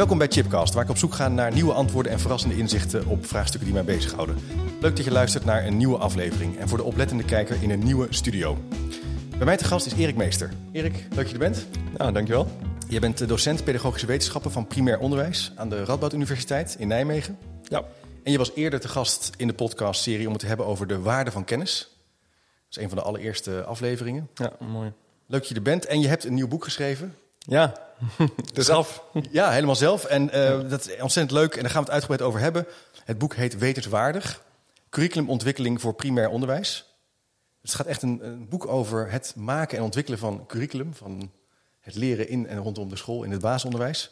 Welkom bij Chipcast, waar ik op zoek ga naar nieuwe antwoorden en verrassende inzichten op vraagstukken die mij bezighouden. Leuk dat je luistert naar een nieuwe aflevering en voor de oplettende kijker in een nieuwe studio. Bij mij te gast is Erik Meester. Erik, leuk dat je er bent. Nou, dankjewel. Je bent docent pedagogische wetenschappen van primair onderwijs aan de Radboud Universiteit in Nijmegen. Ja. En je was eerder te gast in de podcastserie om het te hebben over de waarde van kennis. Dat is een van de allereerste afleveringen. Ja, mooi. Leuk dat je er bent. En je hebt een nieuw boek geschreven. Ja, dus af. Ja, helemaal zelf. En uh, dat is ontzettend leuk. En daar gaan we het uitgebreid over hebben. Het boek heet Wetenswaardig. Curriculumontwikkeling voor primair onderwijs. Het gaat echt een, een, boek over het maken en ontwikkelen van curriculum. Van het leren in en rondom de school in het basisonderwijs.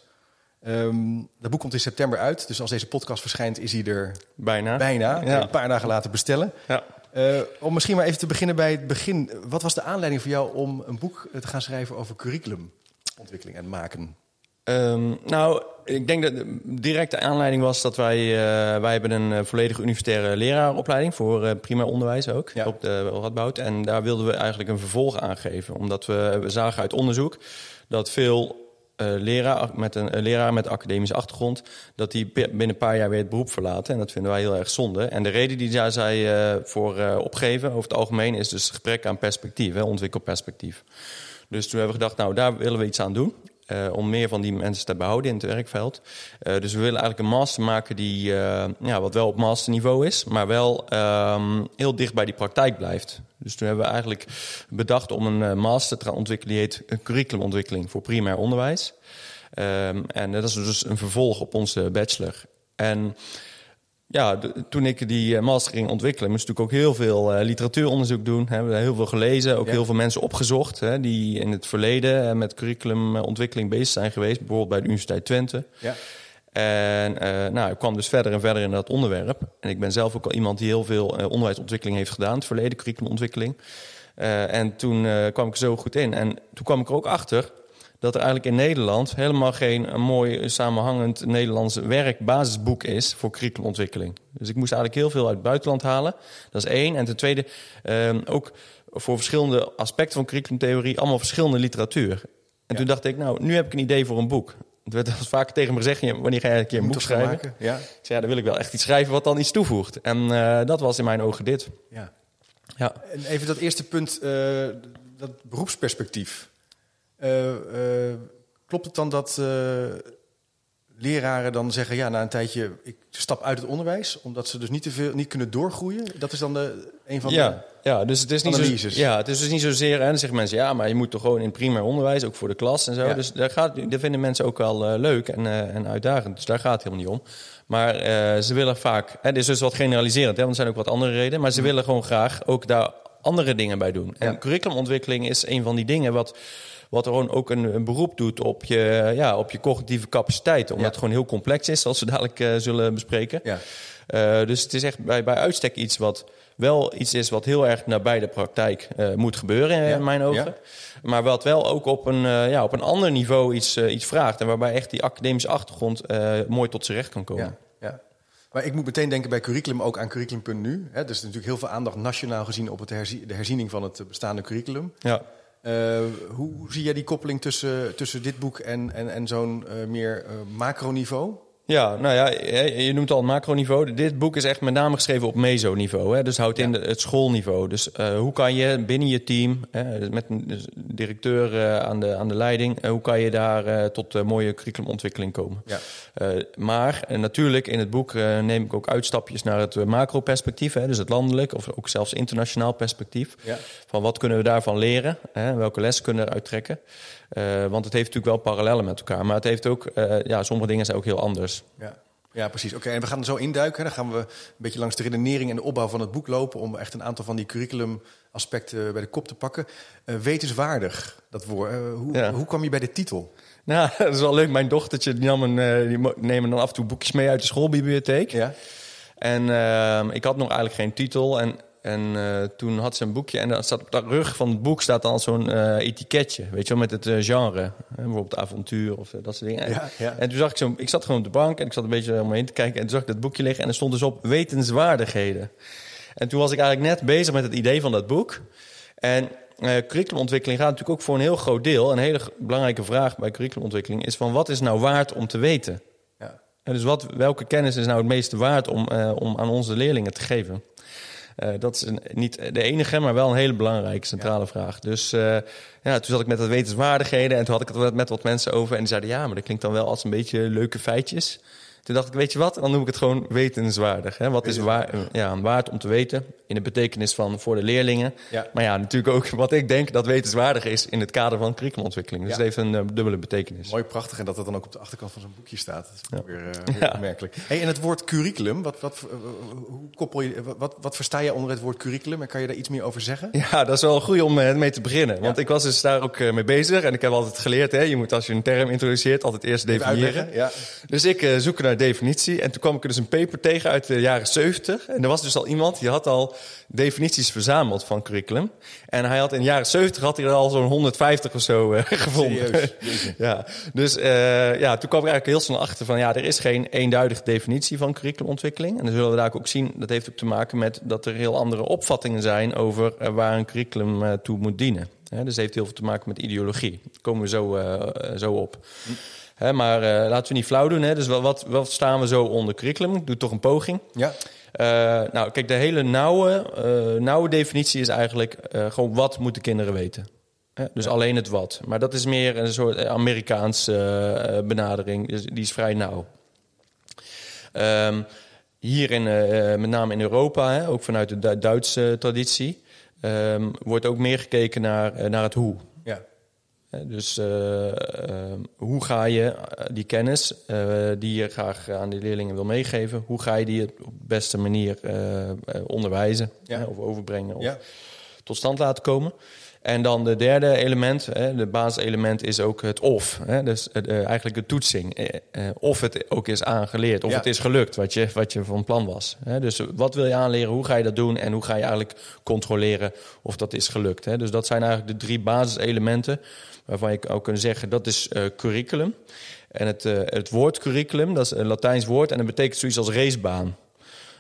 Um, dat boek komt in september uit. Dus als deze podcast verschijnt, is hij er bijna. bijna Ja. Een paar dagen later bestellen. Ja. Uh, om misschien maar even te beginnen bij het begin. Wat was de aanleiding voor jou om een boek te gaan schrijven over curriculumontwikkeling en maken? Um, nou, ik denk dat de directe aanleiding was dat wij... Uh, wij hebben een uh, volledige universitaire leraaropleiding... voor uh, primair onderwijs ook, Ja. op de Radboud. En daar wilden we eigenlijk een vervolg aan geven. Omdat we, we zagen uit onderzoek dat veel uh, leraar met een uh, leraar met academische achtergrond, dat die binnen een paar jaar weer het beroep verlaten. En dat vinden wij heel erg zonde. En de reden die daar zij uh, voor opgeven, over het algemeen, is dus gebrek aan perspectief, hè, ontwikkelperspectief. Dus toen hebben we gedacht, nou, daar willen we iets aan doen. Uh, om meer van die mensen te behouden in het werkveld. Uh, dus we willen eigenlijk een master maken die uh, ja, wat wel op masterniveau is, maar wel um, heel dicht bij die praktijk blijft. Dus toen hebben we eigenlijk bedacht om een master te ontwikkelen die heet curriculumontwikkeling voor primair onderwijs. Um, en dat is dus een vervolg op onze bachelor. En ja, de, toen ik die master ging ontwikkelen, moest ik ook heel veel uh, literatuuronderzoek doen. Hè. We hebben heel veel gelezen, ook Ja. heel veel mensen opgezocht hè, die in het verleden uh, met curriculumontwikkeling bezig zijn geweest, bijvoorbeeld bij de Universiteit Twente. Ja. En uh, nou, ik kwam dus verder en verder in dat onderwerp. En ik ben zelf ook al iemand die heel veel onderwijsontwikkeling heeft gedaan, het verleden, curriculumontwikkeling. En toen kwam ik er zo goed in. En toen kwam ik er ook achter dat er eigenlijk in Nederland helemaal geen een mooi samenhangend Nederlands werkbasisboek is voor curriculumontwikkeling. Dus ik moest eigenlijk heel veel uit het buitenland halen. Dat is één. En ten tweede uh, ook voor verschillende aspecten van curriculumtheorie allemaal verschillende literatuur. En Ja. toen dacht ik, nou, nu heb ik een idee voor een boek. Het werd vaak tegen me gezegd, wanneer ga je een keer een Moet boek schrijven? maken? Ja. Ik zei, ja, dan wil ik wel echt iets schrijven wat dan iets toevoegt. En uh, dat was in mijn ogen dit. ja. Ja. En even dat eerste punt, uh, dat beroepsperspectief. Uh, klopt het dan dat leraren dan zeggen, ja, na een tijdje, ik stap uit het onderwijs, omdat ze dus niet te veel, niet kunnen doorgroeien? Dat is dan de, een van ja, de ja, dus het is niet analyses. Zo, ja, het is dus niet zozeer. En zeggen mensen, ja, maar je moet toch gewoon in primair onderwijs, ook voor de klas en zo. Ja. Dus daar, gaat, dat vinden mensen ook wel uh, leuk en, uh, en uitdagend. Dus daar gaat het helemaal niet om. Maar uh, ze willen vaak, dit is dus wat generaliserend, hè, want er zijn ook wat andere redenen. Maar ze willen gewoon graag ook daar andere dingen bij doen. En Ja. curriculumontwikkeling is een van die dingen wat wat er gewoon ook een, een, beroep doet op je, ja, op je cognitieve capaciteit. Omdat Ja. het gewoon heel complex is, zoals we dadelijk uh, zullen bespreken. Ja. Uh, dus het is echt bij, bij uitstek iets wat wel iets is wat heel erg nabij de praktijk uh, moet gebeuren in, mijn ogen. Ja. Maar wat wel ook op een, uh, ja, op een ander niveau iets, uh, iets vraagt. En waarbij echt die academische achtergrond mooi tot zijn recht kan komen. Ja, ja. Maar ik moet meteen denken bij curriculum ook aan curriculum.nu. Hè. Er is natuurlijk heel veel aandacht nationaal gezien op het herzie de herziening van het bestaande curriculum. Ja. Uh, hoe, zie jij die koppeling tussen, tussen dit boek en, en, en zo'n uh, meer uh, macroniveau? Ja, nou ja, je noemt al macroniveau. Dit boek is echt met name geschreven op mesoniveau. Hè? Dus houdt in Ja. het schoolniveau. Dus uh, hoe kan je binnen je team, hè, met een dus directeur uh, aan, de, aan de leiding, uh, hoe kan je daar tot mooie curriculumontwikkeling komen? Ja. Maar natuurlijk in het boek neem ik ook uitstapjes naar het macro-perspectief, dus het landelijk of ook zelfs internationaal perspectief. Ja. Van wat kunnen we daarvan leren? Hè? Welke lessen kunnen we eruit trekken? Uh, want het heeft natuurlijk wel parallellen met elkaar, maar het heeft ook, uh, ja, sommige dingen zijn ook heel anders. Ja. Ja, precies. Oké, en we gaan er zo induiken. Dan gaan we een beetje langs de redenering en de opbouw van het boek lopen... om echt een aantal van die curriculumaspecten bij de kop te pakken. Uh, wetenswaardig, dat woord. Uh, hoe, Ja. hoe kwam je bij dit titel? Nou, dat is wel leuk. Mijn dochtertje die nam een, eh, die nemen dan af en toe boekjes mee uit de schoolbibliotheek. Ja, En ehm, ik had nog eigenlijk geen titel. En, en eh, toen had ze een boekje. En dan staat op de rug van het boek staat dan zo'n eh, etiketje. Weet je wel, met het eh, genre. Hè, bijvoorbeeld avontuur of dat soort dingen. En- Ja, ja. En toen zag ik zo... Ik zat gewoon op de bank en ik zat een beetje om me heen te kijken. En toen zag ik dat boekje liggen en er stond dus op wetenswaardigheden. En toen was ik eigenlijk net bezig met het idee van dat boek. En curriculumontwikkeling gaat natuurlijk ook voor een heel groot deel... een hele belangrijke vraag bij curriculumontwikkeling... is van wat is nou waard om te weten? ja. En dus wat, welke kennis is nou het meeste waard om, om aan onze leerlingen te geven? Eh, dat is een, niet de enige, maar wel een hele belangrijke centrale vraag. Dus eh, ja, toen zat ik met dat wetenswaardigheden en toen had ik het met wat mensen over. En die zeiden, ja, maar dat klinkt dan wel als een beetje leuke feitjes. Toen dacht ik, weet je wat, dan noem ik het gewoon wetenswaardig. Hè? Wat is waar, ja, waard om te weten in de betekenis van voor de leerlingen. Ja. Maar ja, natuurlijk ook wat ik denk dat wetenswaardig is in het kader van curriculumontwikkeling. Dus Ja. het heeft een eh, dubbele betekenis. Mooi, prachtig. En dat dat dan ook op de achterkant van zo'n boekje staat. Dat is ook weer, eh, weer opmerkelijk. Hey, en het woord curriculum, wat, wat, eh, hoe koppel je, wat, wat versta je onder het woord curriculum? En kan je daar iets meer over zeggen? Ja, dat is wel goed om mee te beginnen. Want ik was dus daar ook mee bezig. En ik heb altijd geleerd, hè, je moet als je een term introduceert altijd eerst definiëren. Ja. Dus ik zoek naar definitie. En toen kwam ik er dus een paper tegen uit de jaren 70. En er was dus al iemand die had al definities verzameld van curriculum. En hij had in de jaren 70 had hij er al zo'n 150 of zo eh, gevonden. Serieus? Ja, dus eh, ja, toen kwam ik eigenlijk heel snel achter van ja, er is geen eenduidige definitie van curriculumontwikkeling. En dan zullen we daar ook zien, dat heeft ook te maken met dat er heel andere opvattingen zijn over eh, waar een curriculum toe moet dienen. Dus het heeft heel veel te maken met ideologie. Daar komen we zo, zo op. Hè, maar eh, laten we niet flauw doen. Hè. Dus wat, staan we zo onder curriculum? Ik doe toch een poging. Ja. Eh, nou, kijk, de hele nauwe, eh, nauwe definitie is eigenlijk gewoon wat moeten kinderen weten. Hè? Dus alleen het wat. Maar dat is meer een soort Amerikaanse benadering. Dus die is vrij nauw. Ehm, hier in, met name in Europa, hè, ook vanuit de Du- Duitse traditie, ehm, wordt ook meer gekeken naar, naar het hoe. Dus eh, ehm, hoe ga je eh, die kennis eh, die je graag aan die leerlingen wil meegeven, hoe ga je die op de beste manier onderwijzen Ja. hè, of overbrengen of Ja. tot stand laten komen? En dan de derde element, hè, de basiselement, is ook het of. Hè, dus eh, eigenlijk de toetsing. Eh, eh, of het ook is aangeleerd, of Ja. het is gelukt wat je, wat je van plan was. Hè. Dus wat wil je aanleren, hoe ga je dat doen... en hoe ga je eigenlijk controleren of dat is gelukt. Hè. Dus dat zijn eigenlijk de drie basiselementen... waarvan je ook kan zeggen, dat is curriculum. En het, het woord curriculum, dat is een Latijns woord... en dat betekent zoiets als racebaan.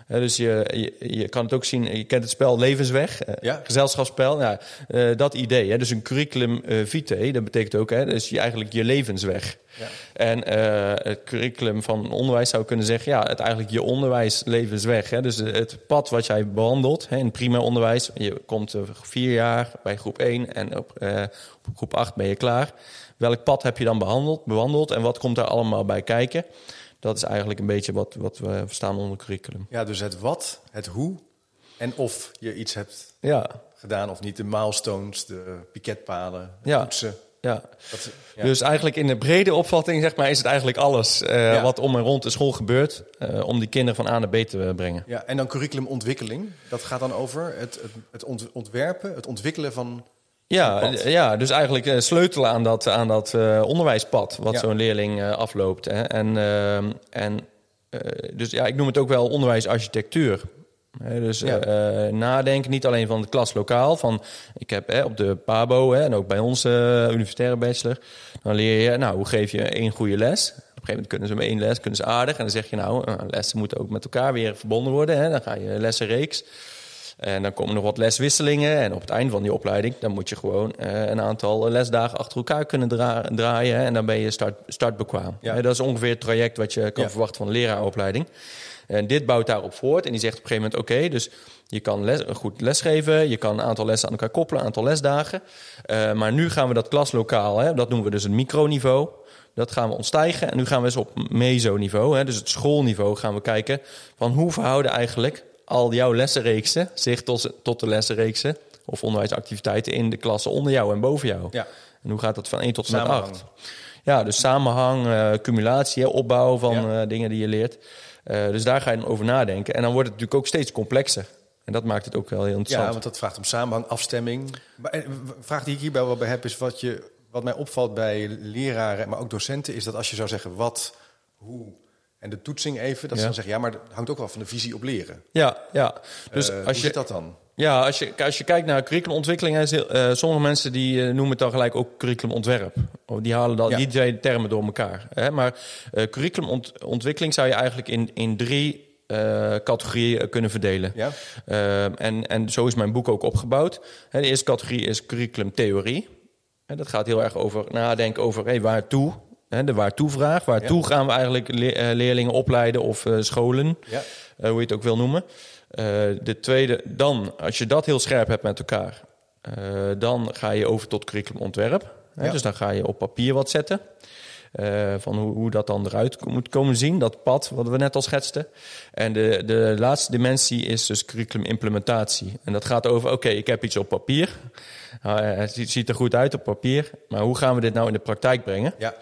Dus je, je, je kan het ook zien, je kent het spel Levensweg, eh, Ja. gezelschapsspel. Ja, eh, dat idee, hè, dus een curriculum eh, vitae, dat betekent ook, hè, dus je, eigenlijk je levensweg. Ja. En het curriculum van onderwijs zou kunnen zeggen, ja, het eigenlijk je onderwijslevensweg. Hè, dus het pad wat jij behandelt hè, in primair onderwijs. Je komt vier jaar bij groep 1 en op, op groep 8 ben je klaar. Welk pad heb je dan behandeld, bewandeld en wat komt daar allemaal bij kijken? Dat is eigenlijk een beetje wat, wat we verstaan onder curriculum. ja, dus het wat, het hoe en of je iets hebt Ja, gedaan of niet. De milestones, de piketpalen, de Ja. toetsen. ja. Dat, ja. Dus eigenlijk in de brede opvatting zeg maar, is het eigenlijk alles eh, Ja. wat om en rond de school gebeurt... eh, om die kinderen van A naar B te brengen. ja, en dan curriculumontwikkeling. Dat gaat dan over het, het, het ont- ontwerpen, het ontwikkelen van... Ja, Pad. ja dus eigenlijk eh, sleutelen aan dat, aan dat eh, onderwijspad... wat Ja. zo'n leerling eh, afloopt. Hè. En, ehm, en, dus ja, ik noem het ook wel onderwijsarchitectuur... Hè, dus Ja. nadenken, niet alleen van de klas lokaal. Van, ik heb hè, op de PABO hè, en ook bij onze universitaire bachelor. Dan leer je, nou, hoe geef je één goede les? Op een gegeven moment kunnen ze met één les kunnen ze aardig. En dan zeg je, nou, lessen moeten ook met elkaar weer verbonden worden. Hè. Dan ga je lessenreeks. En dan komen nog wat leswisselingen. En op het eind van die opleiding, dan moet je gewoon eh, een aantal lesdagen achter elkaar kunnen dra- draaien. En dan ben je start, startbekwaam. Ja. Dat is ongeveer het traject wat je kan Ja. verwachten van een leraaropleiding. En dit bouwt daarop voort. En die zegt op een gegeven moment: oké, dus je kan les, goed lesgeven. Je kan een aantal lessen aan elkaar koppelen, een aantal lesdagen. Eh, maar nu gaan we dat klaslokaal, hè, dat noemen we dus een microniveau. Dat gaan we ontstijgen. En nu gaan we eens op mesoniveau, hè, dus het schoolniveau, gaan we kijken van hoe verhouden eigenlijk al jouw lessenreeksen zich tot, tot de lessenreeksen of onderwijsactiviteiten in de klassen onder jou en boven jou. Ja. En hoe gaat dat van 1 tot en met Samenhang. 8? Ja, dus samenhang, eh, cumulatie, hè, opbouw van Ja. eh, dingen die je leert. Eh, dus daar ga je dan over nadenken. En dan wordt het natuurlijk ook steeds complexer. En dat maakt het ook wel heel Ja, interessant. want dat vraagt om samenhang, afstemming. Maar vraag die ik hierbij wel bij heb, is wat, je, wat mij opvalt bij leraren, maar ook docenten, is dat als je zou zeggen wat, hoe en de toetsing even, dat ze dan zeggen, ja, maar dat hangt ook wel van de visie op leren. Ja, ja. Dus Eh, hoe als je, zit dat dan? Ja, als je, als je kijkt naar curriculumontwikkeling, is heel- eh, sommige mensen die eh, noemen het dan gelijk ook curriculumontwerp. Die halen dan Ja. die twee termen door elkaar. Hè? Maar curriculumontwikkeling zou je eigenlijk in, in drie categorieën kunnen verdelen. Ja? En, en zo is mijn boek ook opgebouwd. Hè, de eerste categorie is curriculumtheorie. En dat gaat heel erg over nadenken over hey, waartoe. Hè, de waartoe-vraag. Waartoe gaan we eigenlijk le- eh, leerlingen opleiden of eh, scholen? Ja. eh, hoe je het ook wil noemen. De tweede, dan, als je dat heel scherp hebt met elkaar, dan ga je over tot curriculumontwerp. Hè, Ja. Dus dan ga je op papier wat zetten. van hoe, hoe dat dan eruit moet komen zien, dat pad wat we net al schetsten. En de, de laatste dimensie is dus curriculum-implementatie. En dat gaat over, oké, ik heb iets op papier. Nou, het ziet- ziet er goed uit op papier, maar hoe gaan we dit nou in de praktijk brengen? Ja.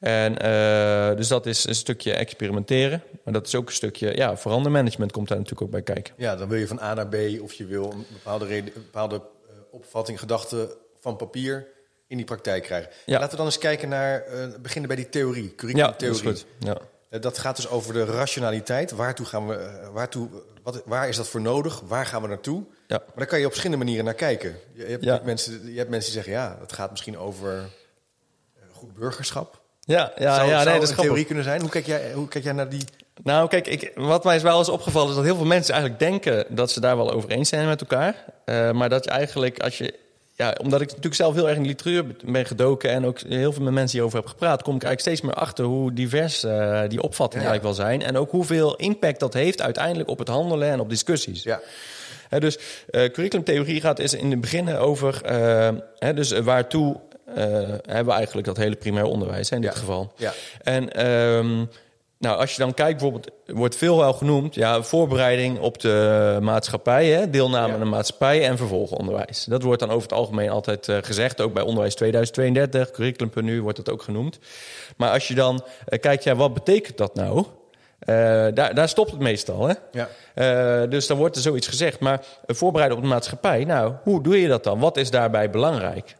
En eh, dus dat is een stukje experimenteren. Maar dat is ook een stukje, ja, verandermanagement komt daar natuurlijk ook bij kijken. ja, dan wil je van A naar B of je wil een bepaalde, reden, een bepaalde eh, opvatting, gedachte van papier in die praktijk krijgen. Ja. Laten we dan eens kijken naar, eh, beginnen bij die theorie, Ja, dat curriculumtheorie. is goed. Ja. Dat gaat dus over de rationaliteit. Waartoe gaan we, waartoe, wat, waar is dat voor nodig? Waar gaan we naartoe? Ja. Maar daar kan je op verschillende manieren naar kijken. Je hebt, Ja. mensen, je hebt mensen die zeggen, ja, dat gaat misschien over goed burgerschap. Ja, ja, zou ja nee, een dat is grappig. theorie kunnen zijn. Hoe kijk jij, hoe kijk jij naar die... Nou, kijk, ik, wat mij is wel eens opgevallen is dat heel veel mensen eigenlijk denken dat ze daar wel over eens zijn met elkaar. Eh, maar dat je eigenlijk, als je, ja, omdat ik natuurlijk zelf heel erg in de literatuur ben gedoken en ook heel veel met mensen hierover heb gepraat, kom ik eigenlijk steeds meer achter hoe divers eh, die opvattingen Ja. eigenlijk wel zijn. En ook hoeveel impact dat heeft uiteindelijk op het handelen en op discussies. Ja, dus eh curriculumtheorie gaat is in het begin over, eh, hè, dus waartoe hebben we eigenlijk dat hele primair onderwijs hè, in dit geval. ja, En ehm, nou, als je dan kijkt, bijvoorbeeld, wordt veel wel genoemd, ja, voorbereiding op de maatschappij, hè, deelname Ja. aan de maatschappij en vervolgonderwijs. Dat wordt dan over het algemeen altijd eh, gezegd, ook bij onderwijs 2032, curriculum.nu wordt dat ook genoemd. Maar als je dan eh, kijkt, ja, wat betekent dat nou? Eh, daar, daar stopt het meestal, hè? ja. Eh, dus dan wordt er zoiets gezegd. Maar eh, voorbereiden op de maatschappij, nou, hoe doe je dat dan? Wat is daarbij belangrijk?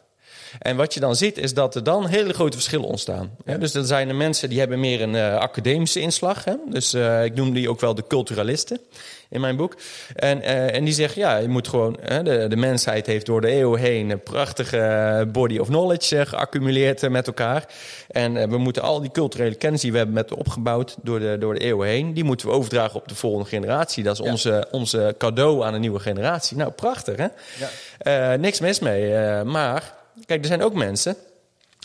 En wat je dan ziet, is dat er dan hele grote verschillen ontstaan. Hè? Dus dan zijn er mensen die hebben meer een eh, academische inslag. Hè? Dus eh, ik noem die ook wel de culturalisten in mijn boek. En, eh, en die zeggen, ja, je moet gewoon... Hè, de, de mensheid heeft door de eeuwen heen een prachtige body of knowledge geaccumuleerd met elkaar. En we moeten al die culturele kennis die we hebben met opgebouwd door de, door de eeuwen heen... die moeten we overdragen op de volgende generatie. Dat is Ja. onze, onze cadeau aan een nieuwe generatie. Nou, prachtig, hè? Ja. Niks mis mee. maar, kijk, er zijn ook mensen...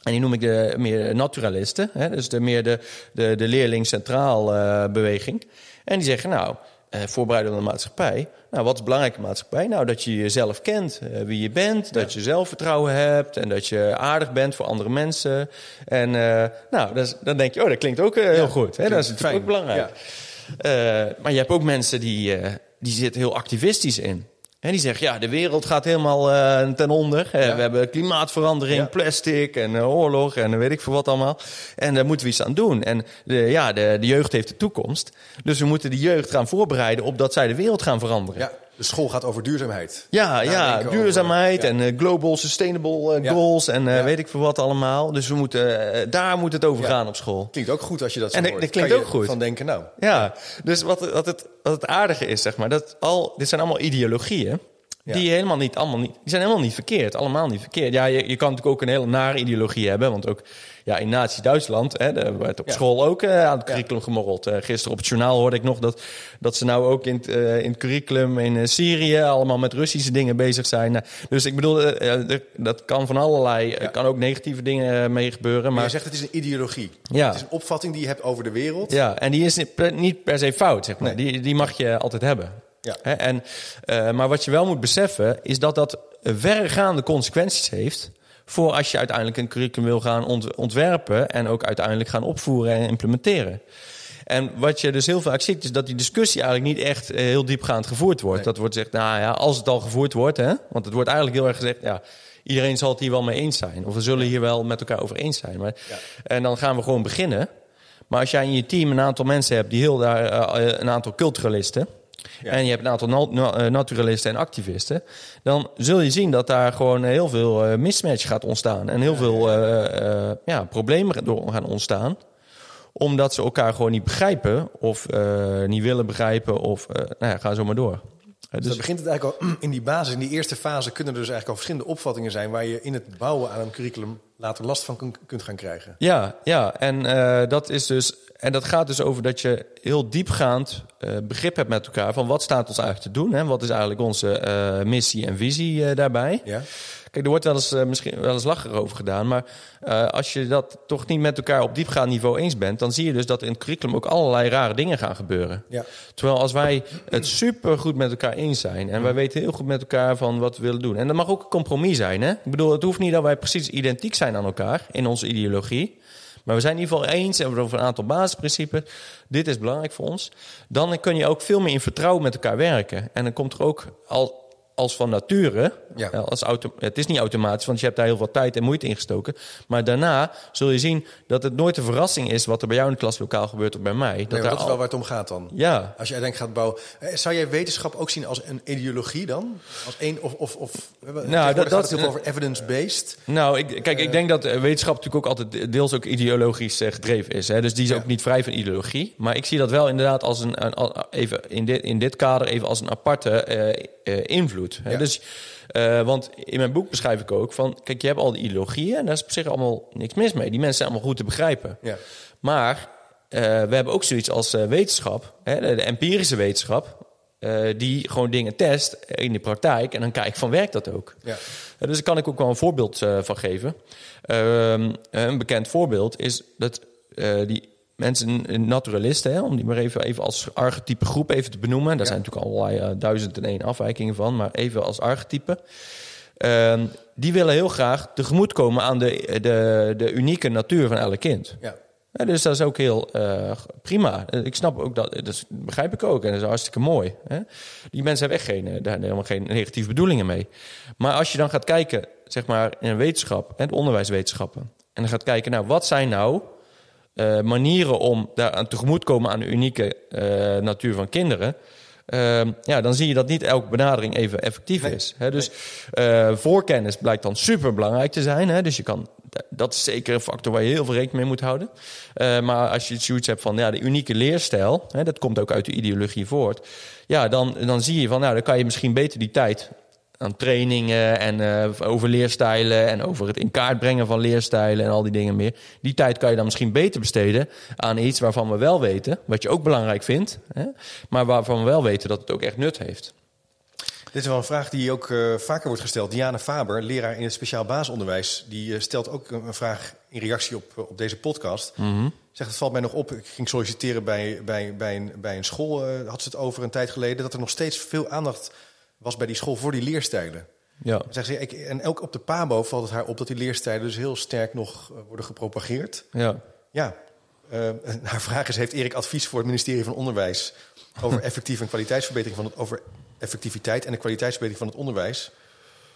En die noem ik de meer naturalisten. Hè? Dus de meer de, de, de leerling-centraal eh, beweging. En die zeggen, nou, eh, voorbereiden op de maatschappij. Nou, wat is belangrijk in de maatschappij? Nou, dat je jezelf kent, eh, wie je bent. Dat je zelfvertrouwen hebt. En dat je aardig bent voor andere mensen. En eh, nou, dat is- dan denk je, oh, dat klinkt ook eh, heel goed. Hè? Dat is natuurlijk ook belangrijk. Eh, maar je hebt ook mensen die, eh, die zitten heel activistisch in. En die zeggen, ja, de wereld gaat helemaal eh, ten onder. Eh, Ja. We hebben klimaatverandering, Ja. plastic en eh, oorlog en weet ik veel wat allemaal. En daar moeten we iets aan doen. En de, ja, de, de jeugd heeft de toekomst. Dus we moeten de jeugd gaan voorbereiden op dat zij de wereld gaan veranderen. ja, de school gaat over duurzaamheid. Ja, ja, duurzaamheid over- ja. en eh, global sustainable eh, Ja. goals en eh, Ja. weet ik veel wat allemaal. Dus we moeten, daar moet het over gaan op school. Klinkt ook goed als je dat zo En hoort. dat klinkt Kan je ook goed. van denken, nou, Ja, dus wat, wat, het, wat het aardige is, zeg maar, dat al, dit zijn allemaal ideologieën. Ja. Die helemaal niet, allemaal niet, die zijn helemaal niet verkeerd, allemaal niet verkeerd. Ja, je, je kan natuurlijk ook een hele nare ideologie hebben, want ook ja, in Nazi-Duitsland, hè, daar werd op Ja. school ook eh, aan het curriculum gemorreld. Eh, gisteren op het journaal hoorde ik nog dat, dat ze nou ook in, het, eh, in het curriculum in Syrië allemaal met Russische dingen bezig zijn. Nou, dus ik bedoel, dat kan van allerlei, er Ja. kan ook negatieve dingen mee gebeuren. maar Maar je zegt het is een ideologie. Ja. Het is een opvatting die je hebt over de wereld. Ja, en die is niet per, niet per se fout, zeg maar. Nee. Die, die mag je altijd hebben. Ja. Hè, En, eh, maar wat je wel moet beseffen, is dat dat verregaande consequenties heeft... voor als je uiteindelijk een curriculum wil gaan ont- ontwerpen... en ook uiteindelijk gaan opvoeren en implementeren. En wat je dus heel vaak ziet, is dat die discussie eigenlijk niet echt eh, heel diepgaand gevoerd wordt. Nee. Dat wordt gezegd, nou ja, als het al gevoerd wordt, hè, want het wordt eigenlijk heel erg gezegd, ja, iedereen zal het hier wel mee eens zijn. Of we zullen hier wel met elkaar over eens zijn. Maar, En dan gaan we gewoon beginnen. Maar als jij in je team een aantal mensen hebt die heel daar, eh, een aantal culturalisten. En je hebt een aantal eh, naturalisten en activisten. Dan zul je zien dat daar gewoon heel veel eh, mismatch gaat ontstaan. En heel veel eh, ja, problemen door gaan ontstaan omdat ze elkaar gewoon niet begrijpen of niet willen begrijpen of nou ja, ga zo maar door. Dus dus dan begint het eigenlijk al in die basis, in die eerste fase, kunnen er dus eigenlijk al verschillende opvattingen zijn waar je in het bouwen aan een curriculum later last van kun- kunt gaan krijgen. ja, ja, en eh, dat is dus en dat gaat dus over dat je heel diepgaand eh, begrip hebt met elkaar van wat staat ons eigenlijk te doen en wat is eigenlijk onze eh, missie en visie daarbij. Ja? Kijk, er wordt wel eens, eh, misschien wel eens lacher over gedaan. Maar eh, als je dat toch niet met elkaar op diepgaand niveau eens bent, dan zie je dus dat in het curriculum ook allerlei rare dingen gaan gebeuren. Ja. Terwijl als wij het super goed met elkaar eens zijn en wij weten heel goed met elkaar van wat we willen doen. En dat mag ook een compromis zijn. Hè? Ik bedoel, het hoeft niet dat wij precies identiek zijn aan elkaar in onze ideologie. Maar we zijn in ieder geval eens en we over een aantal basisprincipes. Dit is belangrijk voor ons. Dan kun je ook veel meer in vertrouwen met elkaar werken. En dan komt er ook al als van nature, Ja. eh, als auto, het is niet automatisch, want je hebt daar heel veel tijd en moeite in gestoken. Maar daarna zul je zien dat het nooit een verrassing is wat er bij jou in de klaslokaal gebeurt of bij mij. Dat, Nee, dat is al- wel waar het om gaat dan. Ja, Als je uiteindelijk gaat bouwen. Eh, Zou jij wetenschap ook zien als een ideologie dan? Als één of. of, of nou, dat- het heel veel over evidence-based. Nou, ik, kijk, ik denk dat eh, wetenschap natuurlijk ook altijd deels ook ideologisch eh, gedreven is. Hè? Dus die is Ja. ook niet vrij van ideologie. Maar ik zie dat wel inderdaad als een, even in dit, in dit kader even als een aparte eh, eh, invloed. Hè? Ja. Dus, eh, want in mijn boek beschrijf ik ook van, kijk, je hebt al die ideologieën en daar is op zich allemaal niks mis mee. Die mensen zijn allemaal goed te begrijpen. Ja. Maar eh, we hebben ook zoiets als eh, wetenschap, hè, de, de empirische wetenschap, die gewoon dingen test in de praktijk en dan kijkt van werkt dat ook. Ja. Dus daar kan ik ook wel een voorbeeld van geven. Ehm, een bekend voorbeeld is dat die mensen, eh, naturalisten, hè, om die maar even, even als archetype groep even te benoemen. Daar zijn natuurlijk allerlei eh, duizend en één afwijkingen van, maar even als archetype. Ehm, die willen heel graag tegemoetkomen aan de, de, de unieke natuur van elk kind. Ja. Ja, dus dat is ook heel eh, prima. Ik snap ook dat, dat begrijp ik ook. En dat is hartstikke mooi. Hè? Die mensen hebben echt geen, daar helemaal geen negatieve bedoelingen mee. Maar als je dan gaat kijken, zeg maar, in een wetenschap, en onderwijswetenschappen, en dan gaat kijken, nou, wat zijn nou eh, manieren om daar aan tegemoet te komen aan de unieke eh, natuur van kinderen? Ehm, ja, dan zie je dat niet elke benadering even effectief Nee. is. Hè? Dus eh, voorkennis blijkt dan super belangrijk te zijn. Hè? Dus je kan, dat is zeker een factor waar je heel veel rekening mee moet houden. Maar als je zoiets hebt van ja, de unieke leerstijl, hè, dat komt ook uit de ideologie voort. Ja, dan, dan zie je van nou, dan kan je misschien beter die tijd aan trainingen en eh, over leerstijlen en over het in kaart brengen van leerstijlen en al die dingen meer. Die tijd kan je dan misschien beter besteden aan iets waarvan we wel weten, wat je ook belangrijk vindt, hè, maar waarvan we wel weten dat het ook echt nut heeft. Dit is wel een vraag die ook eh, vaker wordt gesteld. Diana Faber, leraar in het speciaal basisonderwijs, die eh, stelt ook een vraag in reactie op, op deze podcast. Zegt, het valt mij nog op, ik ging solliciteren bij, bij, bij, een, bij een school, had ze het over een tijd geleden, dat er nog steeds veel aandacht was bij die school voor die leerstijlen. Ja. Zegt ze, ik, en ook op de PABO valt het haar op dat die leerstijlen dus heel sterk nog eh, worden gepropageerd. Ja. Ja, eh, haar vraag is: heeft Erik advies voor het ministerie van Onderwijs over effectief en kwaliteitsverbetering van het over effectiviteit en de kwaliteitsverbetering van het onderwijs?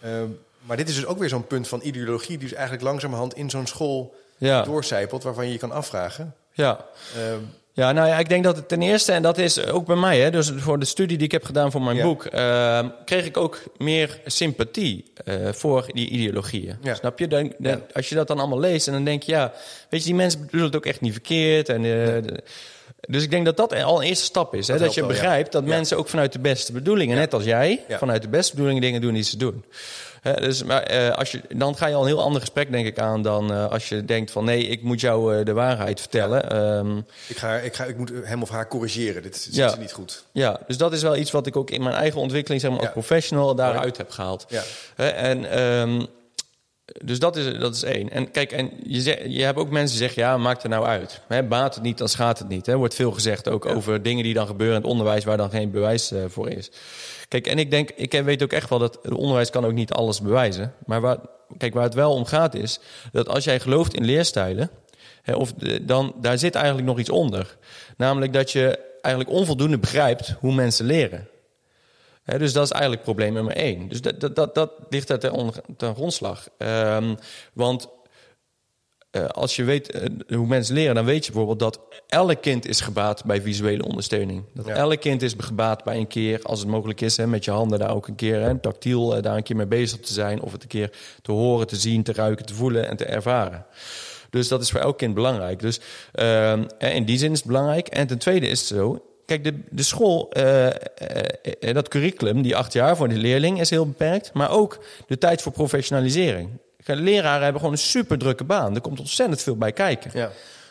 Eh, maar dit is dus ook weer zo'n punt van ideologie die dus eigenlijk langzamerhand in zo'n school Ja. doorcijpelt, waarvan je je kan afvragen. Ja. eh, Ja, nou ja, ik denk dat het ten eerste, en dat is ook bij mij, hè, dus voor de studie die ik heb gedaan voor mijn Ja. boek, eh, kreeg ik ook meer sympathie eh, voor die ideologieën. Ja. Snap je? Dan. Als je dat dan allemaal leest en dan denk je, ja, weet je, die mensen bedoelen het ook echt niet verkeerd. En, eh, de- dus ik denk dat dat al een eerste stap is. Hè, Dat dat je begrijpt dat mensen ook vanuit de beste bedoelingen, net als jij, vanuit de beste bedoelingen dingen doen die ze doen. Dus, maar eh, als je, dan ga je al een heel ander gesprek, denk ik, aan dan eh, als je denkt van nee, ik moet jou eh, de waarheid vertellen. Ehm, ik, ga, ik, ga, ik moet hem of haar corrigeren. Dit Ja. niet goed. Ja, dus dat is wel iets wat ik ook in mijn eigen ontwikkeling, zeg maar, als professional daaruit heb gehaald. Ja. En, ehm, dus dat is, dat is één. En kijk, en je, je hebt ook mensen die zeggen, ja, maakt er nou uit. Hè, baat het niet, dan schaadt het niet. Er wordt veel gezegd ook over dingen die dan gebeuren in het onderwijs waar dan geen bewijs voor is. Kijk, en ik denk, ik weet ook echt wel dat het onderwijs kan ook niet alles bewijzen. Maar waar, kijk, waar het wel om gaat is dat als jij gelooft in leerstijlen, hè, of dan daar zit eigenlijk nog iets onder. Namelijk dat je eigenlijk onvoldoende begrijpt hoe mensen leren. Dus dat is eigenlijk probleem nummer één. Dus dat, dat, dat, ligt er ten, ten grondslag. Ehm, want eh, als je weet eh, hoe mensen leren, dan weet je bijvoorbeeld dat elk kind is gebaat bij visuele ondersteuning. Dat Ja. elk kind is gebaat bij een keer, als het mogelijk is, hè, met je handen daar ook een keer, hè, tactiel eh, daar een keer mee bezig te zijn. Of het een keer te horen, te zien, te ruiken, te voelen en te ervaren. Dus dat is voor elk kind belangrijk. Dus ehm, in die zin is het belangrijk. En ten tweede is het zo. Kijk, de, de school, dat curriculum, die acht jaar voor de leerling, is heel beperkt. Maar ook de tijd voor professionalisering. Leraren hebben gewoon een super drukke baan. Er komt ontzettend veel bij kijken. Ja.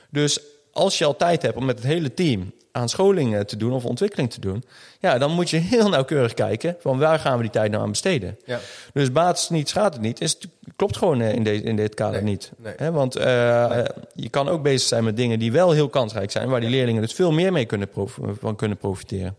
Dus als je al tijd hebt om met het hele team aan scholing eh, te doen of ontwikkeling te doen, ja, dan moet je heel nauwkeurig kijken van waar gaan we die tijd nou aan besteden. Ja. Dus baat het niet, schaadt het niet, is, klopt gewoon eh, in, deze in dit kader Nee, niet. nee. Want eh, je kan ook bezig zijn met dingen die wel heel kansrijk zijn, waar die leerlingen dus veel meer mee kunnen van kunnen profiteren.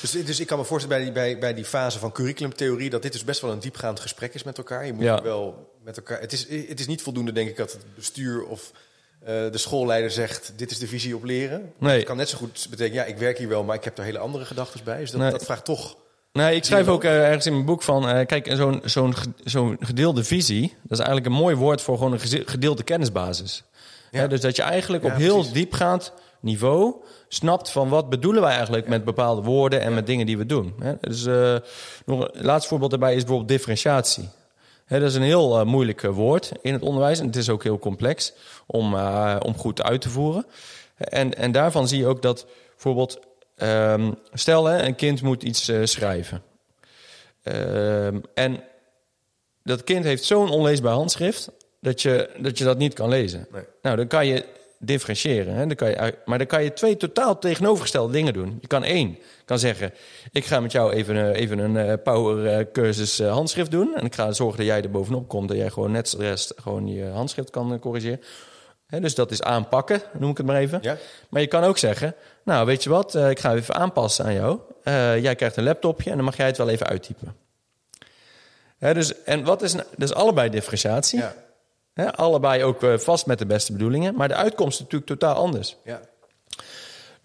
Dus, dus ik kan me voorstellen bij die, bij, bij die fase van curriculumtheorie... dat dit dus best wel een diepgaand gesprek is met elkaar. Je moet Ja. wel met elkaar... Het is, het is niet voldoende, denk ik, dat het bestuur of eh, de schoolleider zegt... dit is de visie op leren. Nee. Het kan net zo goed betekenen, ja, ik werk hier wel... maar ik heb er hele andere gedachten bij. Dus dat, Nee. dat vraagt toch... Nee, ik schrijf ook eh, ergens in mijn boek van... eh, kijk, zo'n zo'n ge- zo'n gedeelde visie... dat is eigenlijk een mooi woord voor gewoon een gedeelde kennisbasis. Ja. Dus dat je eigenlijk Ja, op heel precies. diepgaand niveau... snapt van wat bedoelen wij eigenlijk met bepaalde woorden... en met dingen die we doen. Hè? Dus eh, nog een laatste voorbeeld daarbij is bijvoorbeeld differentiatie. Hè, dat is een heel eh, moeilijk eh, woord in het onderwijs... en het is ook heel complex om, om goed uit te voeren. En, en daarvan zie je ook dat bijvoorbeeld... ehm, stel, hè, een kind moet iets schrijven... Ehm, en dat kind heeft zo'n onleesbaar handschrift dat je, dat je dat niet kan lezen. Nee. Nou, dan kan je differentiëren. Hè? Dan kan je, maar dan kan je twee totaal tegenovergestelde dingen doen. Je kan één, kan zeggen... ik ga met jou even, eh, even een eh, power eh, cursus handschrift doen... en ik ga zorgen dat jij er bovenop komt... dat jij gewoon net de rest gewoon je handschrift kan corrigeren. Hè, dus dat is aanpakken, noem ik het maar even. Ja? Maar je kan ook zeggen, nou weet je wat, ik ga even aanpassen aan jou. Jij krijgt een laptopje en dan mag jij het wel even uittypen. Hè, dus, en wat is, dus allebei differentiatie. Ja. Allebei ook eh, vast met de beste bedoelingen. Maar de uitkomst is natuurlijk totaal anders. Ja.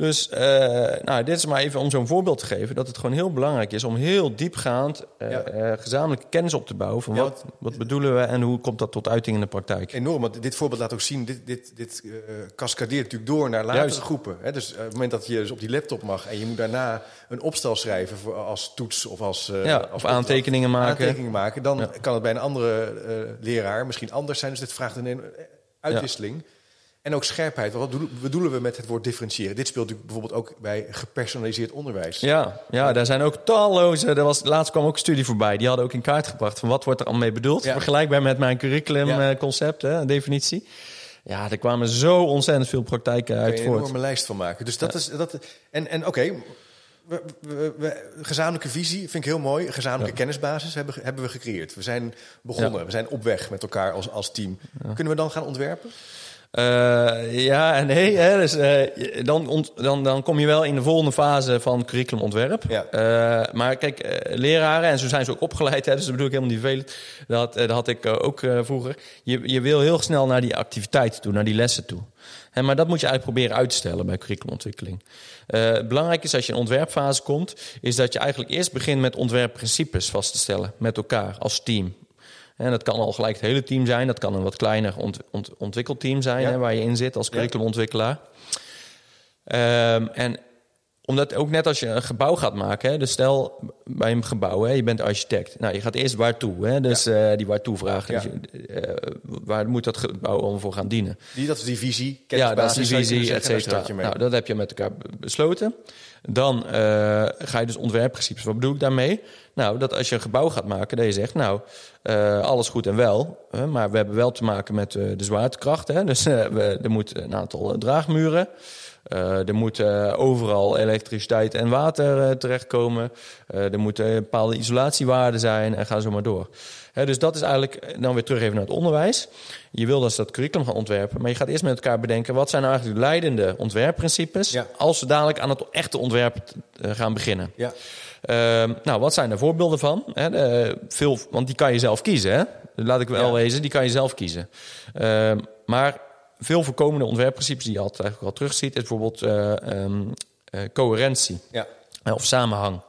Dus eh, nou, dit is maar even om zo'n voorbeeld te geven... dat het gewoon heel belangrijk is om heel diepgaand... Ja. eh, gezamenlijke kennis op te bouwen... van Ja, wat, wat bedoelen we en hoe komt dat tot uiting in de praktijk. Enorm, want dit voorbeeld laat ook zien, dit, dit, dit cascadeert natuurlijk door naar latere Juist. groepen. Hè? Dus op het moment dat je dus op die laptop mag en je moet daarna een opstel schrijven voor, als toets of als, Ja, als of aantekeningen maken. aantekeningen maken, dan kan het bij een andere leraar misschien anders zijn. Dus dit vraagt een uitwisseling. En ook scherpheid. Wat bedoelen- we met het woord differentiëren? Dit speelt natuurlijk bijvoorbeeld ook bij gepersonaliseerd onderwijs. Ja, ja, daar zijn ook talloze. Er was, laatst kwam ook een studie voorbij. Die hadden ook in kaart gebracht van wat wordt er allemaal mee bedoeld. Ja. Vergelijkbaar met mijn curriculum Ja. eh, definitie. Ja, er kwamen zo ontzettend veel praktijken Daar uit je een voort. enorme lijst van maken. Dus dat is dat. En, en oké, we, we- we- gezamenlijke visie vind ik heel mooi. Gezamenlijke kennisbasis hebben, hebben we gecreëerd. We zijn begonnen. Ja. We zijn op weg met elkaar als, als team. Kunnen we dan gaan ontwerpen? Eh, ja en nee. Hè, dus, eh, dan, ont- dan, dan kom je wel in de volgende fase van curriculumontwerp. Ja. Eh, maar kijk, leraren, en zo zijn ze ook opgeleid, hè, dus dat bedoel ik helemaal niet vervelend. Dat, dat had ik ook vroeger. Je, je wil heel snel naar die activiteiten toe, naar die lessen toe. Hè, maar dat moet je eigenlijk proberen uit te stellen bij curriculumontwikkeling. Belangrijk is als je in ontwerpfase komt, is dat je eigenlijk eerst begint met ontwerpprincipes vast te stellen met elkaar als team. En dat kan al gelijk het hele team zijn. Dat kan een wat kleiner ont, ont, ontwikkelteam zijn Ja. hè, waar je in zit als curriculumontwikkelaar. Ehm, en omdat ook net als je een gebouw gaat maken, hè, dus stel bij een gebouw, hè, je bent architect. Nou, je gaat eerst waartoe, hè, dus eh, die waartoe vragen. Ja. Dus eh, waar moet dat gebouw allemaal voor gaan dienen? Die, dat is die visie, Ja, dat is kennisbasis, die visie, et cetera. Nou, dat heb je met elkaar be- besloten. Dan eh, ga je dus ontwerpprincipes. Wat bedoel ik daarmee? Nou, dat als je een gebouw gaat maken, dat je zegt, nou, alles goed en wel, maar we hebben wel te maken met de zwaartekracht. Hè, dus we, er moet een aantal draagmuren. Eh, er moet eh, overal elektriciteit en water eh, terechtkomen. Er moeten bepaalde isolatiewaarden zijn en ga zo maar door. Hè, dus dat is eigenlijk, dan weer terug even naar het onderwijs. Je wil dus dat curriculum gaan ontwerpen, maar je gaat eerst met elkaar bedenken... wat zijn nou eigenlijk de leidende ontwerpprincipes... Ja. als we dadelijk aan het echte ontwerp gaan beginnen. Ja. Ehm, nou, wat zijn er voorbeelden van? Hè, de- veel, want die kan je zelf kiezen. Hè? Laat ik wel Ja. wezen, die kan je zelf kiezen. Ehm, maar veel voorkomende ontwerpprincipes die je altijd eigenlijk al terugziet... is bijvoorbeeld eh, coherentie Ja. eh, of samenhang.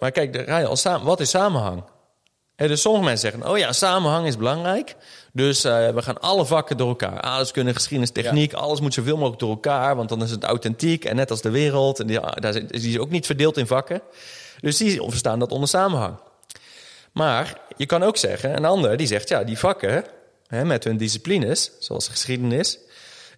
Maar kijk, de, Ryan, als samen, wat is samenhang? Dus sommige mensen zeggen, oh ja, samenhang is belangrijk. Dus we gaan alle vakken door elkaar. Aardrijkskunde, geschiedenis, techniek, alles moet zoveel mogelijk door elkaar. Want dan is het authentiek en net als de wereld. En die, daar is, die is ook niet verdeeld in vakken. Dus die verstaan dat onder samenhang. Maar je kan ook zeggen, een ander die zegt, ja, die vakken hè, met hun disciplines, zoals geschiedenis,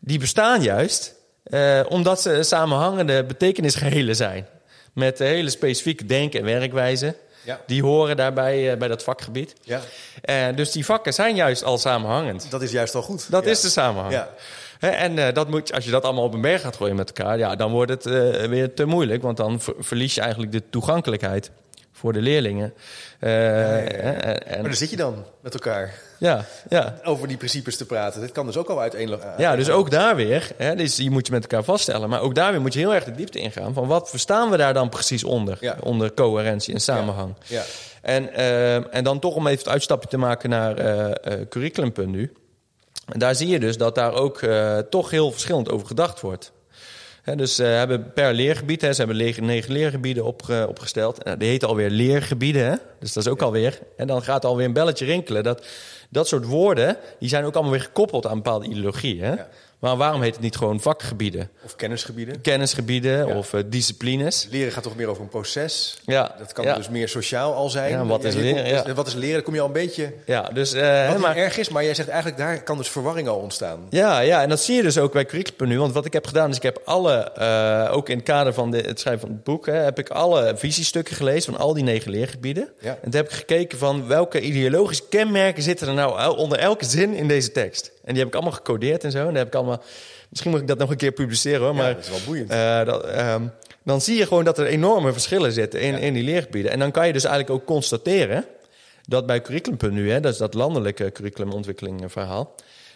die bestaan juist eh, omdat ze samenhangende betekenisgehelen zijn. Met hele specifieke denken en werkwijze. Ja. Die horen daarbij eh, bij dat vakgebied. Ja. Eh, dus die vakken zijn juist al samenhangend. Dat is juist al goed. Dat Ja. is de samenhang. Ja. Hè, en dat moet, als je dat allemaal op een berg gaat gooien met elkaar, ja, dan wordt het weer te moeilijk. Want dan ver- verlies je eigenlijk de toegankelijkheid voor de leerlingen. En- en- Maar daar zit je dan met elkaar ja, ja. over die principes te praten. Dit kan dus ook al uiteenlopen. Ja, dus ook daar weer, hè, dus die moet je met elkaar vaststellen. Maar ook daar weer moet je heel erg de diepte ingaan. Van wat verstaan we daar dan precies onder? Ja. Onder coherentie en samenhang. Ja. En, eh, en dan toch om even het uitstapje te maken naar eh eh, curriculum.nu. En daar zie je dus dat daar ook eh, toch heel verschillend over gedacht wordt. Hè, dus ze hebben per leergebied, hè, ze hebben le- negen leergebieden opge- opgesteld. En die heten alweer leergebieden, hè? dus dat is ook alweer. En dan gaat alweer een belletje rinkelen. Dat, dat soort woorden, die zijn ook allemaal weer gekoppeld aan bepaalde ideologieën. Ja. Maar waarom heet het niet gewoon vakgebieden? Of kennisgebieden. Kennisgebieden Ja. of eh, disciplines? Leren gaat toch meer over een proces. Ja, Dat kan ja. dus meer sociaal al zijn. Ja, wat is leren, komt- ja. Wat is leren? Dan kom je al een beetje... Ja, dus, eh, Wat maar, erg is, maar jij zegt eigenlijk daar kan dus verwarring al ontstaan. Ja, ja, en dat zie je dus ook bij Curriculum nu. Want wat ik heb gedaan is, ik heb alle, eh, ook in het kader van de, het schrijven van het boek, hè, heb ik alle visiestukken gelezen van al die negen leergebieden. Ja. En toen heb ik gekeken van welke ideologische kenmerken zitten er nou onder elke zin in deze tekst. En die heb ik allemaal gecodeerd en zo. En daar heb ik allemaal, misschien moet ik dat nog een keer publiceren hoor. Ja, maar, dat is wel boeiend. eh, dat, ehm, dan zie je gewoon dat er enorme verschillen zitten in, in die leergebieden. En dan kan je dus eigenlijk ook constateren dat bij curriculum.nu, hè, dat is dat landelijke curriculumontwikkeling verhaal,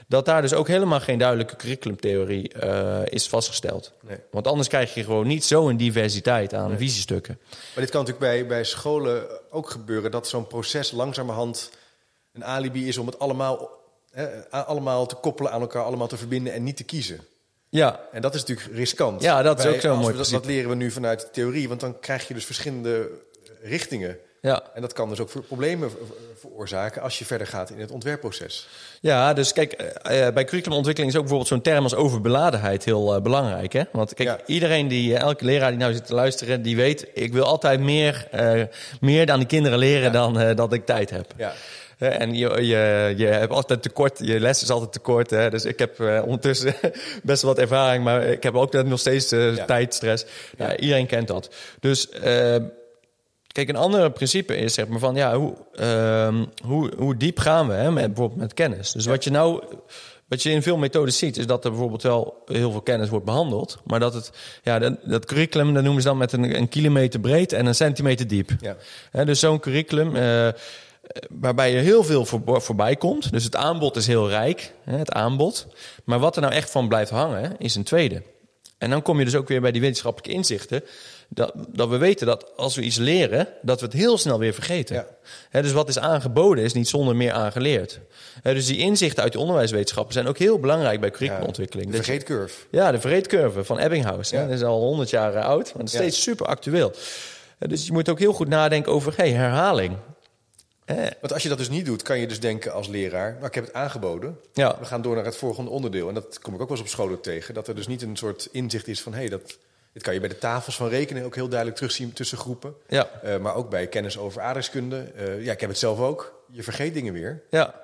dat daar dus ook helemaal geen duidelijke curriculumtheorie eh, is vastgesteld. Nee. Want anders krijg je gewoon niet zo'n diversiteit aan visiestukken. Maar dit kan natuurlijk bij, bij scholen ook gebeuren... dat zo'n proces langzamerhand een alibi is om het allemaal, hè, allemaal te koppelen aan elkaar... allemaal te verbinden en niet te kiezen. Ja, En dat is natuurlijk riskant. Ja, dat is Bij- ook als mooi dat, dat leren we nu vanuit de theorie, want dan krijg je dus verschillende richtingen. ja. En dat kan dus ook voor problemen ver- veroorzaken als je verder gaat in het ontwerpproces. Ja, dus kijk, eh, eh, bij curriculumontwikkeling is ook bijvoorbeeld zo'n term als overbeladenheid heel eh, belangrijk. Hè? Want kijk, Ja. iedereen die, eh, elke leraar die nou zit te luisteren, die weet, ik wil altijd meer, eh, meer aan die kinderen leren Ja. dan eh, dat ik tijd heb. Ja. En je, je, je hebt altijd tekort, je les is altijd tekort. Hè? Dus ik heb eh, ondertussen best wel wat ervaring, maar ik heb ook nog steeds eh, Ja. tijdstress. Ja, iedereen kent dat. Dus eh, kijk, een ander principe is zeg maar van ja, hoe, ehm, hoe, hoe diep gaan we hè, met, bijvoorbeeld met kennis? Dus wat je nou. Wat je in veel methodes ziet, is dat er bijvoorbeeld wel heel veel kennis wordt behandeld. Maar dat het, ja, dat, dat curriculum, dat noemen ze dan met een, een kilometer breed en een centimeter diep. Ja. Hè, dus zo'n curriculum eh, waarbij je heel veel voor, voorbij komt. Dus het aanbod is heel rijk, hè, het aanbod. Maar wat er nou echt van blijft hangen, is een tweede. En dan kom je dus ook weer bij die wetenschappelijke inzichten. Dat, dat we weten dat als we iets leren, dat we het heel snel weer vergeten. Ja. Dus wat is aangeboden, is niet zonder meer aangeleerd. Dus die inzichten uit de onderwijswetenschappen zijn ook heel belangrijk bij curriculumontwikkeling. De vergeetcurve. ja, de verreedcurve van Ebbinghaus. Ja. Dat is al 100 jaar eh, oud, maar het is Ja. steeds super actueel. Eh, Dus je moet ook heel goed nadenken over hey, herhaling. Eh, Want als je dat dus niet doet, kan je dus denken als leraar... nou, ik heb het aangeboden, ja. we gaan door naar het volgende onderdeel. En dat kom ik ook wel eens op scholen tegen. Dat er dus niet een soort inzicht is van... hé, hey, dat, dit kan je bij de tafels van rekenen ook heel duidelijk terugzien tussen groepen. Ja. Eh, maar ook bij kennis over aardrijkskunde. Eh, ja, ik heb het zelf ook. Je vergeet dingen weer. Ja.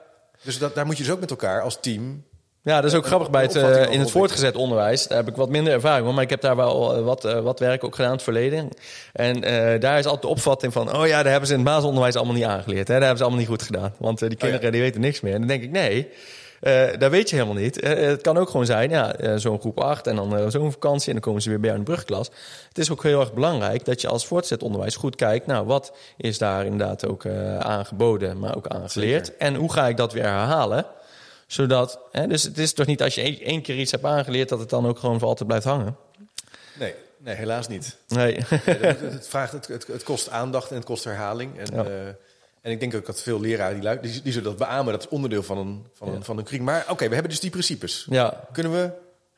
Dus dat, daar moet je dus ook met elkaar als team... ja, dat is ook Een- grappig bij het, een eh, in het voortgezet onderwijs. Daar heb ik wat minder ervaring van, maar ik heb daar wel eh, wat, eh, wat werk ook gedaan in het verleden. En eh, daar is altijd de opvatting van, oh ja, daar hebben ze in het basisonderwijs allemaal niet aangeleerd. Hè? Daar hebben ze allemaal niet goed gedaan, want eh, die Oh ja. kinderen die weten niks meer. En dan denk ik, nee, eh dat weet je helemaal niet. Eh, het kan ook gewoon zijn, ja, eh, zo'n groep 8 en dan eh, zo'n vakantie en dan komen ze weer bij jou in de brugklas. Het is ook heel erg belangrijk dat je als voortgezet onderwijs goed kijkt, nou, wat is daar inderdaad ook eh, aangeboden, maar ook aangeleerd. En hoe ga ik dat weer herhalen? Zodat, hè, dus het is toch niet als je één, keer iets hebt aangeleerd, dat het dan ook gewoon voor altijd blijft hangen. Nee, nee helaas niet. Nee. Het, vraagt, het, het, het kost aandacht en het kost herhaling. En, Ja. eh, en ik denk ook dat veel leraren die, die, die zullen dat beamen. Dat is onderdeel van een, van een, Ja. van een curriculum. Maar oké, we hebben dus die principes. ja, Kunnen we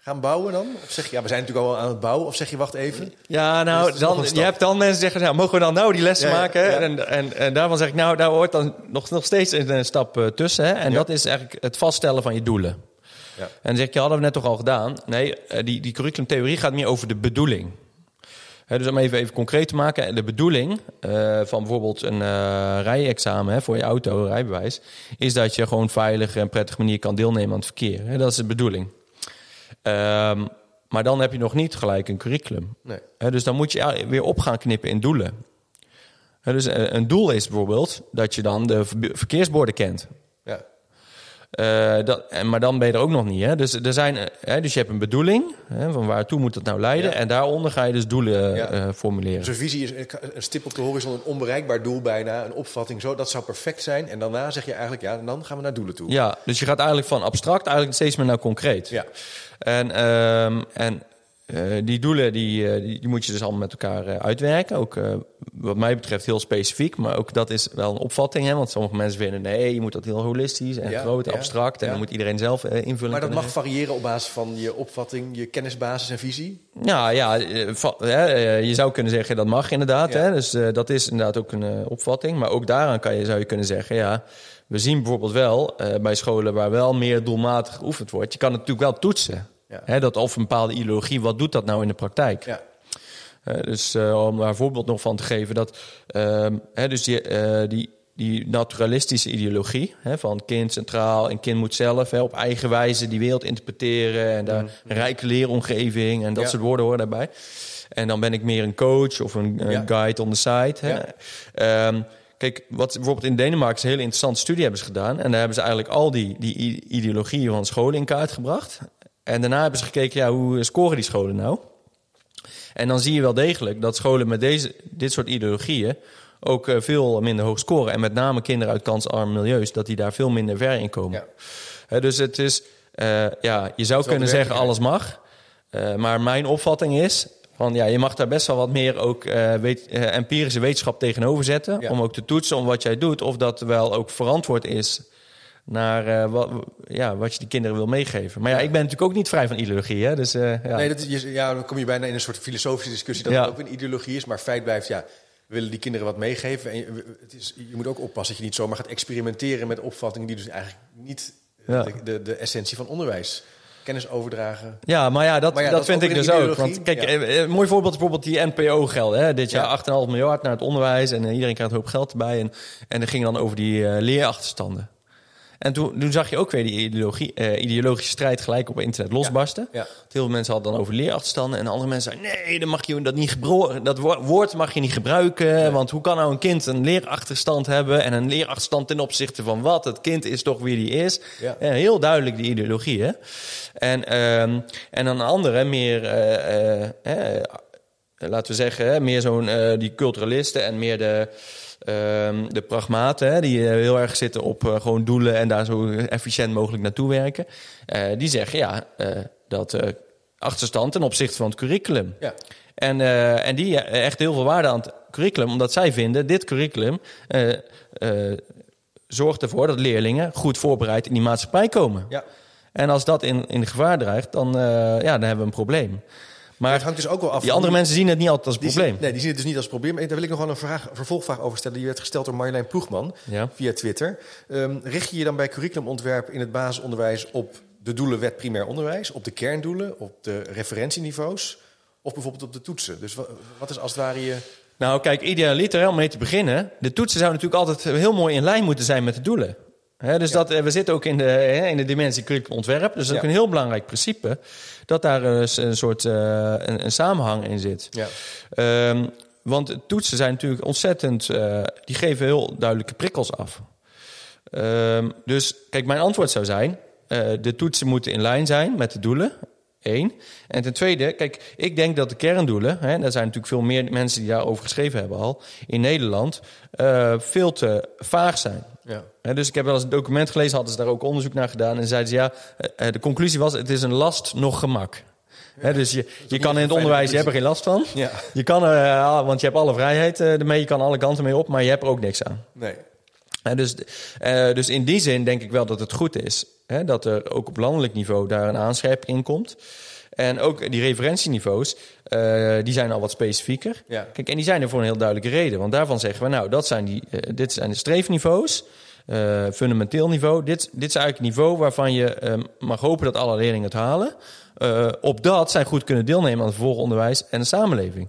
gaan bouwen dan? Of zeg je, ja, we zijn natuurlijk al aan het bouwen. Of zeg je, wacht even. Ja, nou, dan, je hebt dan mensen die zeggen, nou, mogen we dan nou die lessen Ja, maken? ja. En, en, en daarvan zeg ik, nou, daar hoort dan nog, nog steeds een, stap eh, tussen. Hè? En dat is eigenlijk het vaststellen van je doelen. Ja. En dan zeg ja, hadden we net toch al gedaan. Nee, eh, die, die curriculumtheorie gaat meer over de bedoeling. Dus om even, even concreet te maken, de bedoeling eh, van bijvoorbeeld een rijexamen hè, voor je auto, rijbewijs, is dat je gewoon veilig en prettige manier kan deelnemen aan het verkeer. Dat is de bedoeling. Ehm, maar dan heb je nog niet gelijk een curriculum. Nee. Dus dan moet je weer op gaan knippen in doelen. Dus eh, een doel is bijvoorbeeld dat je dan de verkeersborden kent. Ja. Eh, dat, en, maar dan ben je er ook nog niet. Hè? Dus, er zijn, eh, hè, dus je hebt een bedoeling, hè, van waartoe moet het nou leiden. Ja. En daaronder ga je dus doelen Ja. eh, formuleren. Dus een visie is een- een stip op de horizon, een onbereikbaar doel bijna, een opvatting zo. Dat zou perfect zijn. En daarna zeg je eigenlijk, ja, en dan gaan we naar doelen toe. Ja, dus je gaat eigenlijk van abstract eigenlijk steeds meer naar concreet. Ja. En, ehm, en eh, die doelen die, eh, die, die moet je dus allemaal met elkaar eh, uitwerken. Ook wat mij betreft heel specifiek, maar ook dat is wel een opvatting. Hè? Want sommige mensen vinden nee, je moet dat heel holistisch en Ja, groot, ja, abstract. En ja. dan moet iedereen zelf invullen. Maar dat mag variëren op basis van je opvatting, je kennisbasis en visie. Ja, ja je zou kunnen zeggen dat mag inderdaad. Hè? Dus dat is inderdaad ook een opvatting. Maar ook daaraan kan je, zou je kunnen zeggen, ja, we zien bijvoorbeeld wel bij scholen waar wel meer doelmatig geoefend wordt. Je kan het natuurlijk wel toetsen. Ja. Hè, dat of een bepaalde ideologie, wat doet dat nou in de praktijk? Ja. Dus eh, om daar een voorbeeld nog van te geven, dat ehm, hè, dus die, eh, die, die naturalistische ideologie hè, van kind centraal en kind moet zelf hè, op eigen wijze die wereld interpreteren en daar een rijke leeromgeving en dat Ja. soort woorden horen daarbij. En dan ben ik meer een coach of een, guide on the side. Hè. Ehm, kijk, wat bijvoorbeeld in Denemarken een hele interessante studie hebben ze gedaan. En daar hebben ze eigenlijk al die, die ideologieën van scholen in kaart gebracht. En daarna hebben ze gekeken, ja, hoe scoren die scholen nou? En dan zie je wel degelijk dat scholen met deze, dit soort ideologieën ook eh, veel minder hoog scoren. En met name kinderen uit kansarme milieus, dat die daar veel minder ver in komen. Ja. Dus het is, eh, ja, je zou kunnen zeggen alles mag. Eh, maar mijn opvatting is, van, ja, je mag daar best wel wat meer ook weet, empirische wetenschap tegenover zetten. Ja. Om ook te toetsen om wat jij doet. Of dat wel ook verantwoord is naar eh, wat, ja, wat je die kinderen wil meegeven. Maar ja, ik ben natuurlijk ook niet vrij van ideologie. Hè? Dus, eh, ja. Nee, dat is, ja, dan kom je bijna in een soort filosofische discussie dat Ja. het ook een ideologie is. Maar feit blijft, ja, we willen die kinderen wat meegeven. En je, het is, je moet ook oppassen dat je niet zomaar gaat experimenteren met opvattingen die dus eigenlijk niet Ja. de, de, de essentie van onderwijs. Kennis overdragen. Ja, maar ja, dat, Maar ja, dat, vind ik dus ook. Want kijk, Ja. eh, een mooi voorbeeld is bijvoorbeeld die NPO-gelden. Hè? Dit jaar Ja. 8,5 miljard naar het onderwijs en eh, iedereen krijgt een hoop geld erbij. En, en dat ging dan over die eh, leerachterstanden. En toen, toen zag je ook weer die ideologie, eh, ideologische strijd gelijk op internet losbarsten. Ja. Heel veel mensen hadden dan over leerachterstanden. En andere mensen zeiden, nee, dan mag je dat, niet dat wo- woord mag je niet gebruiken. Want hoe kan nou een kind een leerachterstand hebben? En een leerachterstand ten opzichte van wat? Het kind is toch wie die is. Ja. Heel duidelijk die ideologie, hè? En, ehm, en dan andere, meer... eh, eh, laten we zeggen, meer zo'n die culturalisten en meer de, ehm, de pragmaten, hè, die eh, heel erg zitten op eh, gewoon doelen en daar zo efficiënt mogelijk naartoe werken. Eh, die zeggen ja, dat achterstand ten opzichte van het curriculum. Ja. En, en die echt heel veel waarde aan het curriculum, omdat zij vinden dit curriculum zorgt ervoor dat leerlingen goed voorbereid in die maatschappij komen. Ja. En als dat in, in gevaar dreigt, dan, ja, dan hebben we een probleem. Maar het hangt dus ook wel af die andere mensen zien het niet altijd als probleem. Zien, nee, die zien het dus niet als probleem. En daar wil ik nog wel een, vraag, vervolgvraag over stellen. Die werd gesteld door Marjolein Ploegman Ja. via Twitter. Ehm, richt je je dan bij curriculumontwerp in het basisonderwijs op de doelen wet primair onderwijs, op de kerndoelen, op de referentieniveaus of bijvoorbeeld op de toetsen? Dus wat, wat is als het ware je... Nou, kijk, idealiter om mee te beginnen. De toetsen zouden natuurlijk altijd heel mooi in lijn moeten zijn met de doelen. Dus dat, eh, we zitten ook in de, in de dimensie curriculumontwerp. Dus dat is ook een heel belangrijk principe. Dat daar een soort eh, een, een samenhang in zit. Ja. Ehm, want toetsen zijn natuurlijk ontzettend... eh, die geven heel duidelijke prikkels af. Ehm, dus kijk, mijn antwoord zou zijn... eh, de toetsen moeten in lijn zijn met de doelen. Eén. En ten tweede, kijk, ik denk dat de kerndoelen... Hè, er zijn natuurlijk veel meer mensen die daarover geschreven hebben al... in Nederland eh, veel te vaag zijn. Ja. Hè, dus ik heb wel eens een document gelezen, hadden ze daar ook onderzoek naar gedaan... en zeiden ze, ja, eh, eh, de conclusie was... het is een last nog gemak. Hè, dus je, je kan in het onderwijs, je hebt er geen last van. Ja. Je kan eh, want je hebt alle vrijheid ermee, je kan alle kanten mee op, maar je hebt er ook niks aan. Nee. Hè, dus, eh, dus in die zin denk ik wel dat het goed is hè, dat er ook op landelijk niveau daar een aanscherping in komt. En ook die referentieniveaus, eh, die zijn al wat specifieker. Ja. Kijk, en die zijn er voor een heel duidelijke reden. Want daarvan zeggen we, nou, dat zijn die, eh, dit zijn de streefniveaus, fundamenteel niveau. Dit, dit is eigenlijk het niveau waarvan je mag hopen dat alle leerlingen het halen. Op dat zij goed kunnen deelnemen aan het vervolgonderwijs en de samenleving.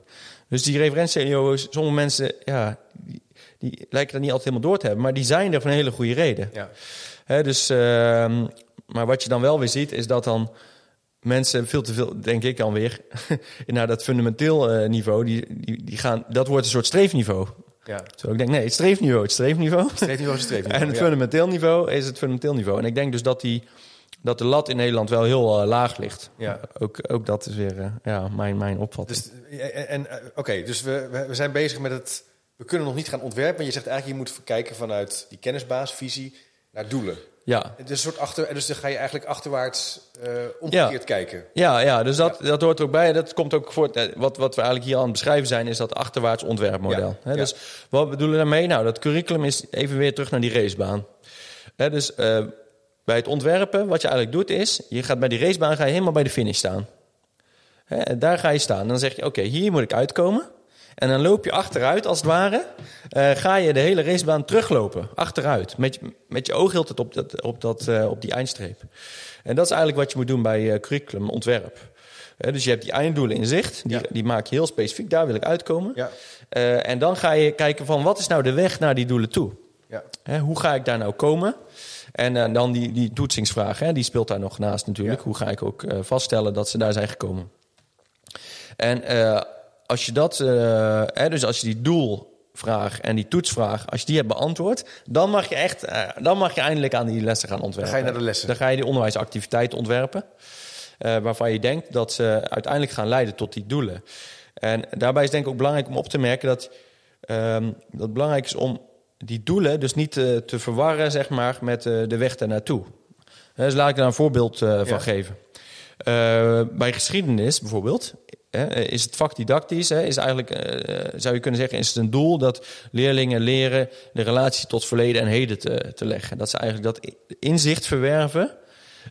Dus die referentieniveaus, sommige mensen, ja, die, die lijken dat niet altijd helemaal door te hebben. Maar die zijn er voor een hele goede reden. Ja. Hè, dus, ehm, maar wat je dan wel weer ziet, is dat dan mensen veel te veel, denk ik dan weer, naar dat fundamenteel eh, niveau, die, die, die gaan, dat wordt een soort streefniveau. ja. Zo ik denk, nee, het streefniveau, het streefniveau. Streefniveau is streefniveau. En het ja. fundamenteel niveau is het fundamenteel niveau. En ik denk dus dat, die, dat de lat in Nederland wel heel eh, laag ligt. Ja. Ook, ook dat is weer eh, ja, mijn, mijn opvatting. Dus, en, Oké, dus we we zijn bezig met het... We kunnen nog niet gaan ontwerpen. Maar je zegt eigenlijk, je moet kijken vanuit die kennisbaas, visie, naar doelen. ja, Het is een soort achter, dus dan ga je eigenlijk achterwaarts eh omgekeerd kijken. Ja, ja dus dat, dat hoort er ook bij. Dat komt ook voor. eh, Wat, wat we eigenlijk hier aan het beschrijven zijn, is dat achterwaarts ontwerpmodel. Ja. Dus wat bedoelen we daarmee? Nou, dat curriculum is even weer terug naar die racebaan. Dus eh, bij het ontwerpen, wat je eigenlijk doet, is je gaat bij die racebaan ga je helemaal bij de finish staan. Hè, en daar ga je staan. En dan zeg je: Oké, hier moet ik uitkomen. En dan loop je achteruit, als het ware. eh, ga je de hele racebaan teruglopen. Achteruit. Met, je- met je oog heel het op, dat, op, dat, eh, op die eindstreep. En dat is eigenlijk wat je moet doen bij eh curriculumontwerp. Dus je hebt die einddoelen in zicht. Die, Ja. die maak je heel specifiek. Daar wil ik uitkomen. Ja, en dan ga je kijken van wat is nou de weg naar die doelen toe? ja. Hè, hoe ga ik daar nou komen? En dan die, die toetsingsvraag, hè, die speelt daar nog naast natuurlijk. Ja. Hoe ga ik ook vaststellen dat ze daar zijn gekomen? En als je dat, eh, hè, dus als je die doelvraag en die toetsvraag, als je die hebt beantwoord, dan mag je echt, eh, dan mag je eindelijk aan die lessen gaan ontwerpen. Dan ga je naar de lessen. Dan ga je die onderwijsactiviteiten ontwerpen, eh, waarvan je denkt dat ze uiteindelijk gaan leiden tot die doelen. En daarbij is denk ik ook belangrijk om op te merken dat, ehm, dat het belangrijk is om die doelen dus niet te verwarren zeg maar, met de weg ernaartoe. Eh, Dus laat ik daar een voorbeeld van Ja. geven. Eh, bij geschiedenis bijvoorbeeld hè, is het vak didactisch. Hè, is eigenlijk, eh, zou je kunnen zeggen, is het een doel dat leerlingen leren de relatie tot verleden en heden te, te leggen. Dat ze eigenlijk dat inzicht verwerven.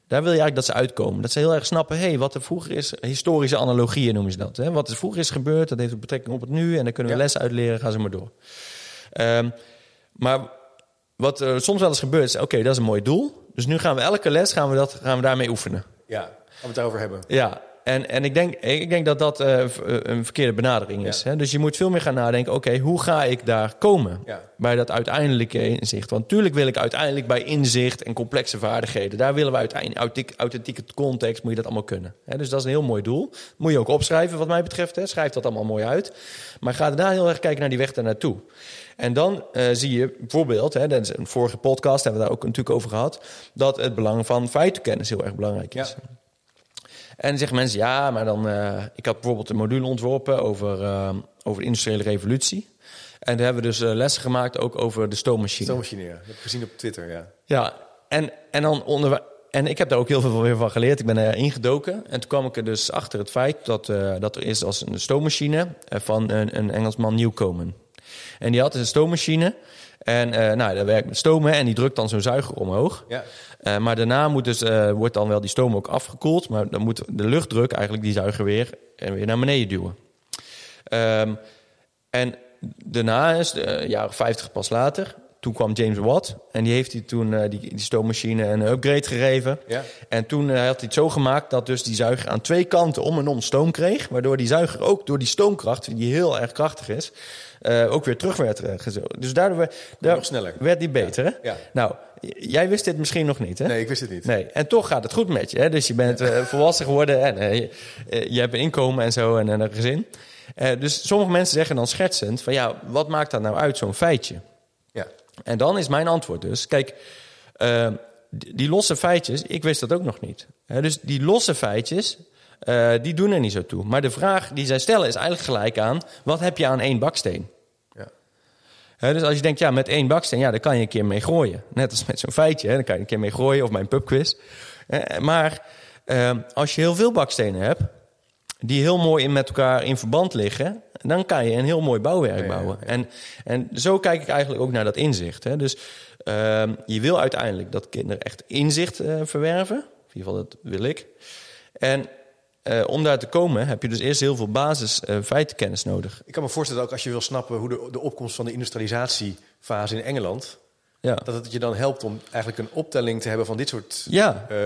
Daar wil je eigenlijk dat ze uitkomen. Dat ze heel erg snappen, hé, hey, wat er vroeger is, historische analogieën noemen ze dat. Hè? Wat er vroeger is gebeurd, dat heeft betrekking op het nu. En daar kunnen we Ja. lessen uit leren, gaan ze maar door. Ehm, maar wat er soms wel eens gebeurt, is, oké, dat is een mooi doel. Dus nu gaan we elke les, gaan we, dat, gaan we daarmee oefenen. Ja, we het daarover hebben. Ja, en, en ik, denk, ik denk dat dat eh, eh, een verkeerde benadering is. Ja. Hè? Dus je moet veel meer gaan nadenken, oké, hoe ga ik daar komen? Ja. Bij dat uiteindelijke inzicht. Want natuurlijk wil ik uiteindelijk bij inzicht en complexe vaardigheden... daar willen we uiteindelijk, authentiek- authentieke context, moet je dat allemaal kunnen. Hè? Dus dat is een heel mooi doel. Moet je ook opschrijven wat mij betreft. Hè? Schrijf dat allemaal mooi uit. Maar ga daarna heel erg kijken naar die weg daar naartoe. En dan eh, zie je bijvoorbeeld, hè, dat is een vorige podcast hebben we daar ook natuurlijk over gehad... dat het belang van feitenkennis heel erg belangrijk is. Ja. En dan zeggen mensen, ja, maar dan... eh, ik had bijvoorbeeld een module ontworpen over, eh, over de industriële revolutie. En daar hebben we dus eh, lessen gemaakt ook over de stoommachine. Stoommachine, ja. Dat heb ik gezien op Twitter, ja. Ja, en, en, dan onder, en ik heb daar ook heel veel weer van geleerd. Ik ben erin gedoken. En toen kwam ik er dus achter het feit dat, dat er is als een stoommachine van een, een Engelsman Newcomen. En die had dus een stoommachine. En eh nou, dat werkt met stomen en die drukt dan zo'n zuiger omhoog. Ja, Eh, maar daarna moet dus, eh, wordt dan wel die stoom ook afgekoeld. Maar dan moet de luchtdruk eigenlijk die zuiger weer, en weer naar beneden duwen. Ehm, en daarna is de uh, jaren 50 pas later. Toen kwam James Watt. En die heeft hij toen die, die stoommachine een upgrade gegeven. ja. En toen eh, had hij het zo gemaakt dat dus die zuiger aan twee kanten om en om stoom kreeg. Waardoor die zuiger ook door die stoomkracht, die heel erg krachtig is, eh, ook weer terug werd gezogen. Dus daardoor werd, daar nog sneller. werd die beter. Hè? Ja. Nou, jij wist dit misschien nog niet, hè? Nee, ik wist het niet. Nee, en toch gaat het goed met je. Hè? Dus je bent eh, volwassen geworden en eh, je, eh, je hebt een inkomen en zo en, en een gezin. Eh, dus sommige mensen zeggen dan schertsend van ja, wat maakt dat nou uit, zo'n feitje? Ja. En dan is mijn antwoord dus, kijk, eh, die, losse feitjes, ik wist dat ook nog niet. Dus die losse feitjes, eh, die doen er niet zo toe. Maar de vraag die zij stellen is eigenlijk gelijk aan, wat heb je aan één baksteen? Ja. Dus als je denkt, ja, met één baksteen, ja, daar kan je een keer mee gooien. Net als met zo'n feitje, hè, daar kan je een keer mee gooien, of mijn pubquiz. Eh, maar eh, als je heel veel bakstenen hebt, die heel mooi in met elkaar in verband liggen, dan kan je een heel mooi bouwwerk ja, bouwen. ja. En, en zo kijk ik eigenlijk ook naar dat inzicht. Hè. Dus Ehm, je wil uiteindelijk dat kinderen echt inzicht eh, verwerven. In ieder geval, dat wil ik. En eh, om daar te komen heb je dus eerst heel veel basis eh, feitenkennis nodig. Ik kan me voorstellen, ook als je wil snappen hoe de, de opkomst van de industrialisatiefase in Engeland... Ja. dat het je dan helpt om eigenlijk een optelling te hebben van dit soort Ja, eh,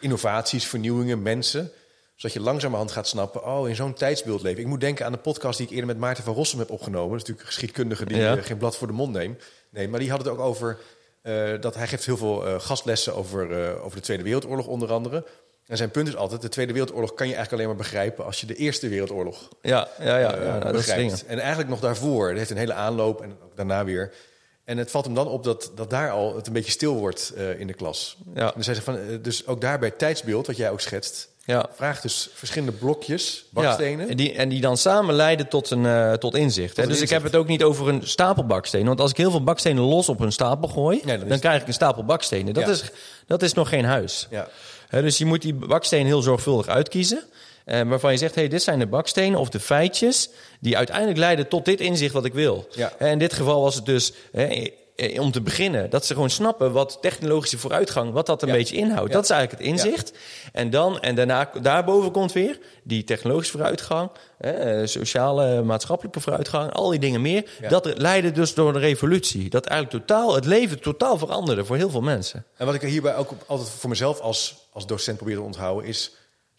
innovaties, vernieuwingen, mensen. Zodat je langzamerhand gaat snappen, oh, in zo'n tijdsbeeld leven. Ik moet denken aan de podcast die ik eerder met Maarten van Rossum heb opgenomen. Dat is natuurlijk een geschiedkundige die Ja. geen blad voor de mond neemt. Nee, maar die had het ook over dat hij geeft heel veel gastlessen over, over de Tweede Wereldoorlog onder andere. En zijn punt is altijd, de Tweede Wereldoorlog kan je eigenlijk alleen maar begrijpen als je de Eerste Wereldoorlog ja, ja, ja, ja nou, dat is dingen. begrijpt. En eigenlijk nog daarvoor, het heeft een hele aanloop en ook daarna weer. En het valt hem dan op dat, dat daar al het een beetje stil wordt eh, in de klas. Ja. Dus, hij zegt van, eh, dus ook daar bij het tijdsbeeld, wat jij ook schetst, Ja. vraagt dus verschillende blokjes, bakstenen. Ja, en, die, en die dan samen leiden tot, een, tot inzicht. hè. een dus ik heb het ook niet over een stapel bakstenen. Want als ik heel veel bakstenen los op een stapel gooi, Ja, dan dan, krijg ik een stapel bakstenen. Dat, is, dat is nog geen huis. Ja. Dus je moet die bakstenen heel zorgvuldig uitkiezen. Eh, waarvan je zegt, hey, dit zijn de bakstenen of de feitjes... die uiteindelijk leiden tot dit inzicht wat ik wil. Ja. En in dit geval was het dus... hè, eh, om te beginnen, dat ze gewoon snappen wat technologische vooruitgang, wat dat een Ja. beetje inhoudt. Ja. Dat is eigenlijk het inzicht. En dan, en daarna, daarboven komt weer die technologische vooruitgang, hè, eh, sociale, maatschappelijke vooruitgang, al die dingen meer. Ja. Dat leidde dus door de revolutie. Dat eigenlijk totaal, het leven totaal veranderde voor heel veel mensen. En wat ik hierbij ook altijd voor mezelf als, als docent probeer te onthouden... is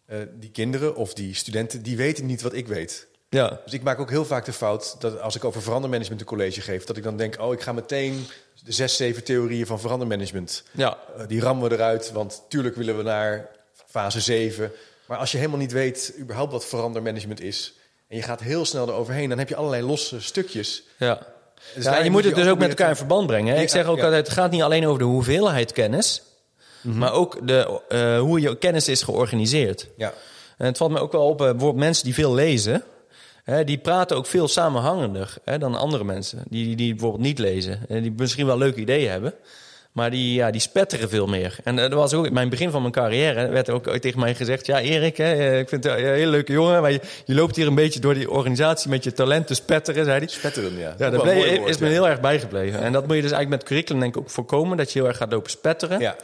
eh, die kinderen of die studenten, die weten niet wat ik weet. Ja, Dus ik maak ook heel vaak de fout dat als ik over verandermanagement een college geef... dat ik dan denk, oh, ik ga meteen de zes, zeven theorieën van verandermanagement... ja, Eh, die rammen we eruit, want tuurlijk willen we naar fase 7. Maar als je helemaal niet weet überhaupt wat verandermanagement is... en je gaat heel snel eroverheen, dan heb je allerlei losse stukjes. ja. Dus ja, je moet het dus ook met elkaar in verband brengen. Hè? Ik zeg ook altijd, het gaat niet alleen over de hoeveelheid kennis... maar ook de, eh, hoe je kennis is georganiseerd. Ja, En het valt me ook wel op, eh, bijvoorbeeld mensen die veel lezen... Hè, die praten ook veel samenhangender hè, dan andere mensen. Die, die bijvoorbeeld niet lezen. En die misschien wel leuke ideeën hebben... Maar die, ja, die spetteren veel meer. En eh, dat was ook in mijn begin van mijn carrière. werd ook tegen mij gezegd: Ja, Erik, hè, eh, ik vind het een hele leuke jongen. Maar je, je loopt hier een beetje door die organisatie met je talent te spetteren, zei hij. spetteren, ja. Ja, dat bleef- woord, is me ja. heel erg bijgebleven. En dat moet je dus eigenlijk met curriculum denk ik ook voorkomen. Dat je heel erg gaat lopen spetteren. Ja,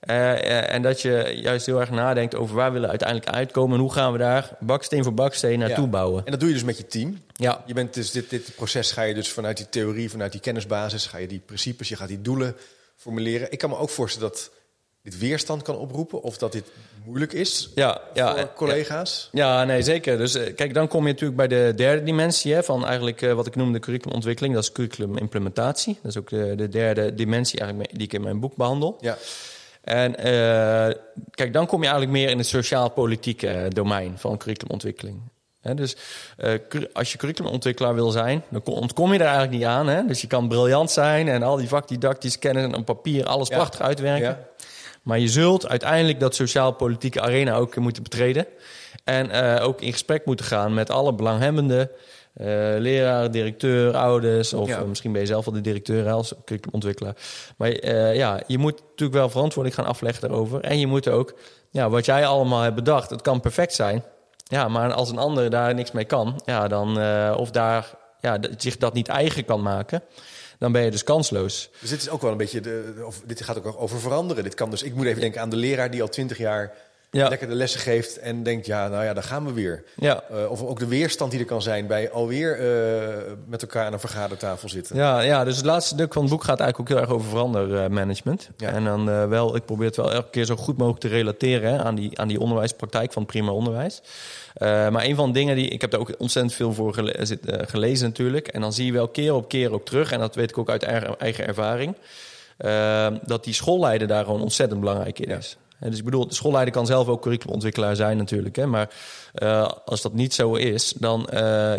Eh, eh, en dat je juist heel erg nadenkt over waar willen we uiteindelijk uitkomen. En hoe gaan we daar baksteen voor baksteen naartoe ja. bouwen. En dat doe je dus met je team. Ja, Je bent dus dit, dit proces ga je dus vanuit die theorie, vanuit die kennisbasis... ga je die principes, je gaat die doelen formuleren. Ik kan me ook voorstellen dat dit weerstand kan oproepen... of dat dit moeilijk is ja, ja. voor eh, collega's. Ja, nee, zeker. Dus eh, kijk, dan kom je natuurlijk bij de derde dimensie hè, van eigenlijk eh, wat ik noemde curriculumontwikkeling. Dat is curriculumimplementatie. Dat is ook de, de derde dimensie eigenlijk die ik in mijn boek behandel. Ja, En eh, kijk, dan kom je eigenlijk meer in het sociaal-politieke eh, domein van curriculumontwikkeling. Dus eh, als je curriculumontwikkelaar wil zijn, dan ko- ontkom je er eigenlijk niet aan. Hè? Dus je kan briljant zijn en al die vakdidactische kennis en op papier alles Ja. prachtig uitwerken. Ja. Maar je zult uiteindelijk dat sociaal-politieke arena ook moeten betreden. En eh, ook in gesprek moeten gaan met alle belanghebbenden. eh leraar, directeur, ouders. Of Ja. misschien ben je zelf wel de directeur als curriculumontwikkelaar. Maar ja, je moet natuurlijk wel verantwoording gaan afleggen daarover. En je moet ook, ja, wat jij allemaal hebt bedacht, het kan perfect zijn. Ja, maar als een ander daar niks mee kan, ja, dan, eh, of daar ja, zich dat niet eigen kan maken, dan ben je dus kansloos. Dus dit is ook wel een beetje, de- of dit gaat ook over veranderen. Dit kan dus, ik moet even denken aan de leraar die al twintig jaar Ja. lekker de lessen geeft en denkt, ja, nou ja, daar gaan we weer. Ja, Eh, of ook de weerstand die er kan zijn bij alweer eh, met elkaar aan een vergadertafel zitten. Ja, ja, dus het laatste stuk van het boek gaat eigenlijk ook heel erg over verandermanagement. Ja. En dan eh, wel, ik probeer het wel elke keer zo goed mogelijk te relateren hè, aan, die, aan die onderwijspraktijk van het primair onderwijs. Maar een van de dingen die, ik heb daar ook ontzettend veel voor gelezen natuurlijk. En dan zie je wel keer op keer ook terug, en dat weet ik ook uit eigen, eigen ervaring, dat die schoolleider daar gewoon ontzettend belangrijk in is. Dus ik bedoel, de schoolleider kan zelf ook curriculumontwikkelaar zijn natuurlijk. Hè, maar eh, als dat niet zo is, dan uh,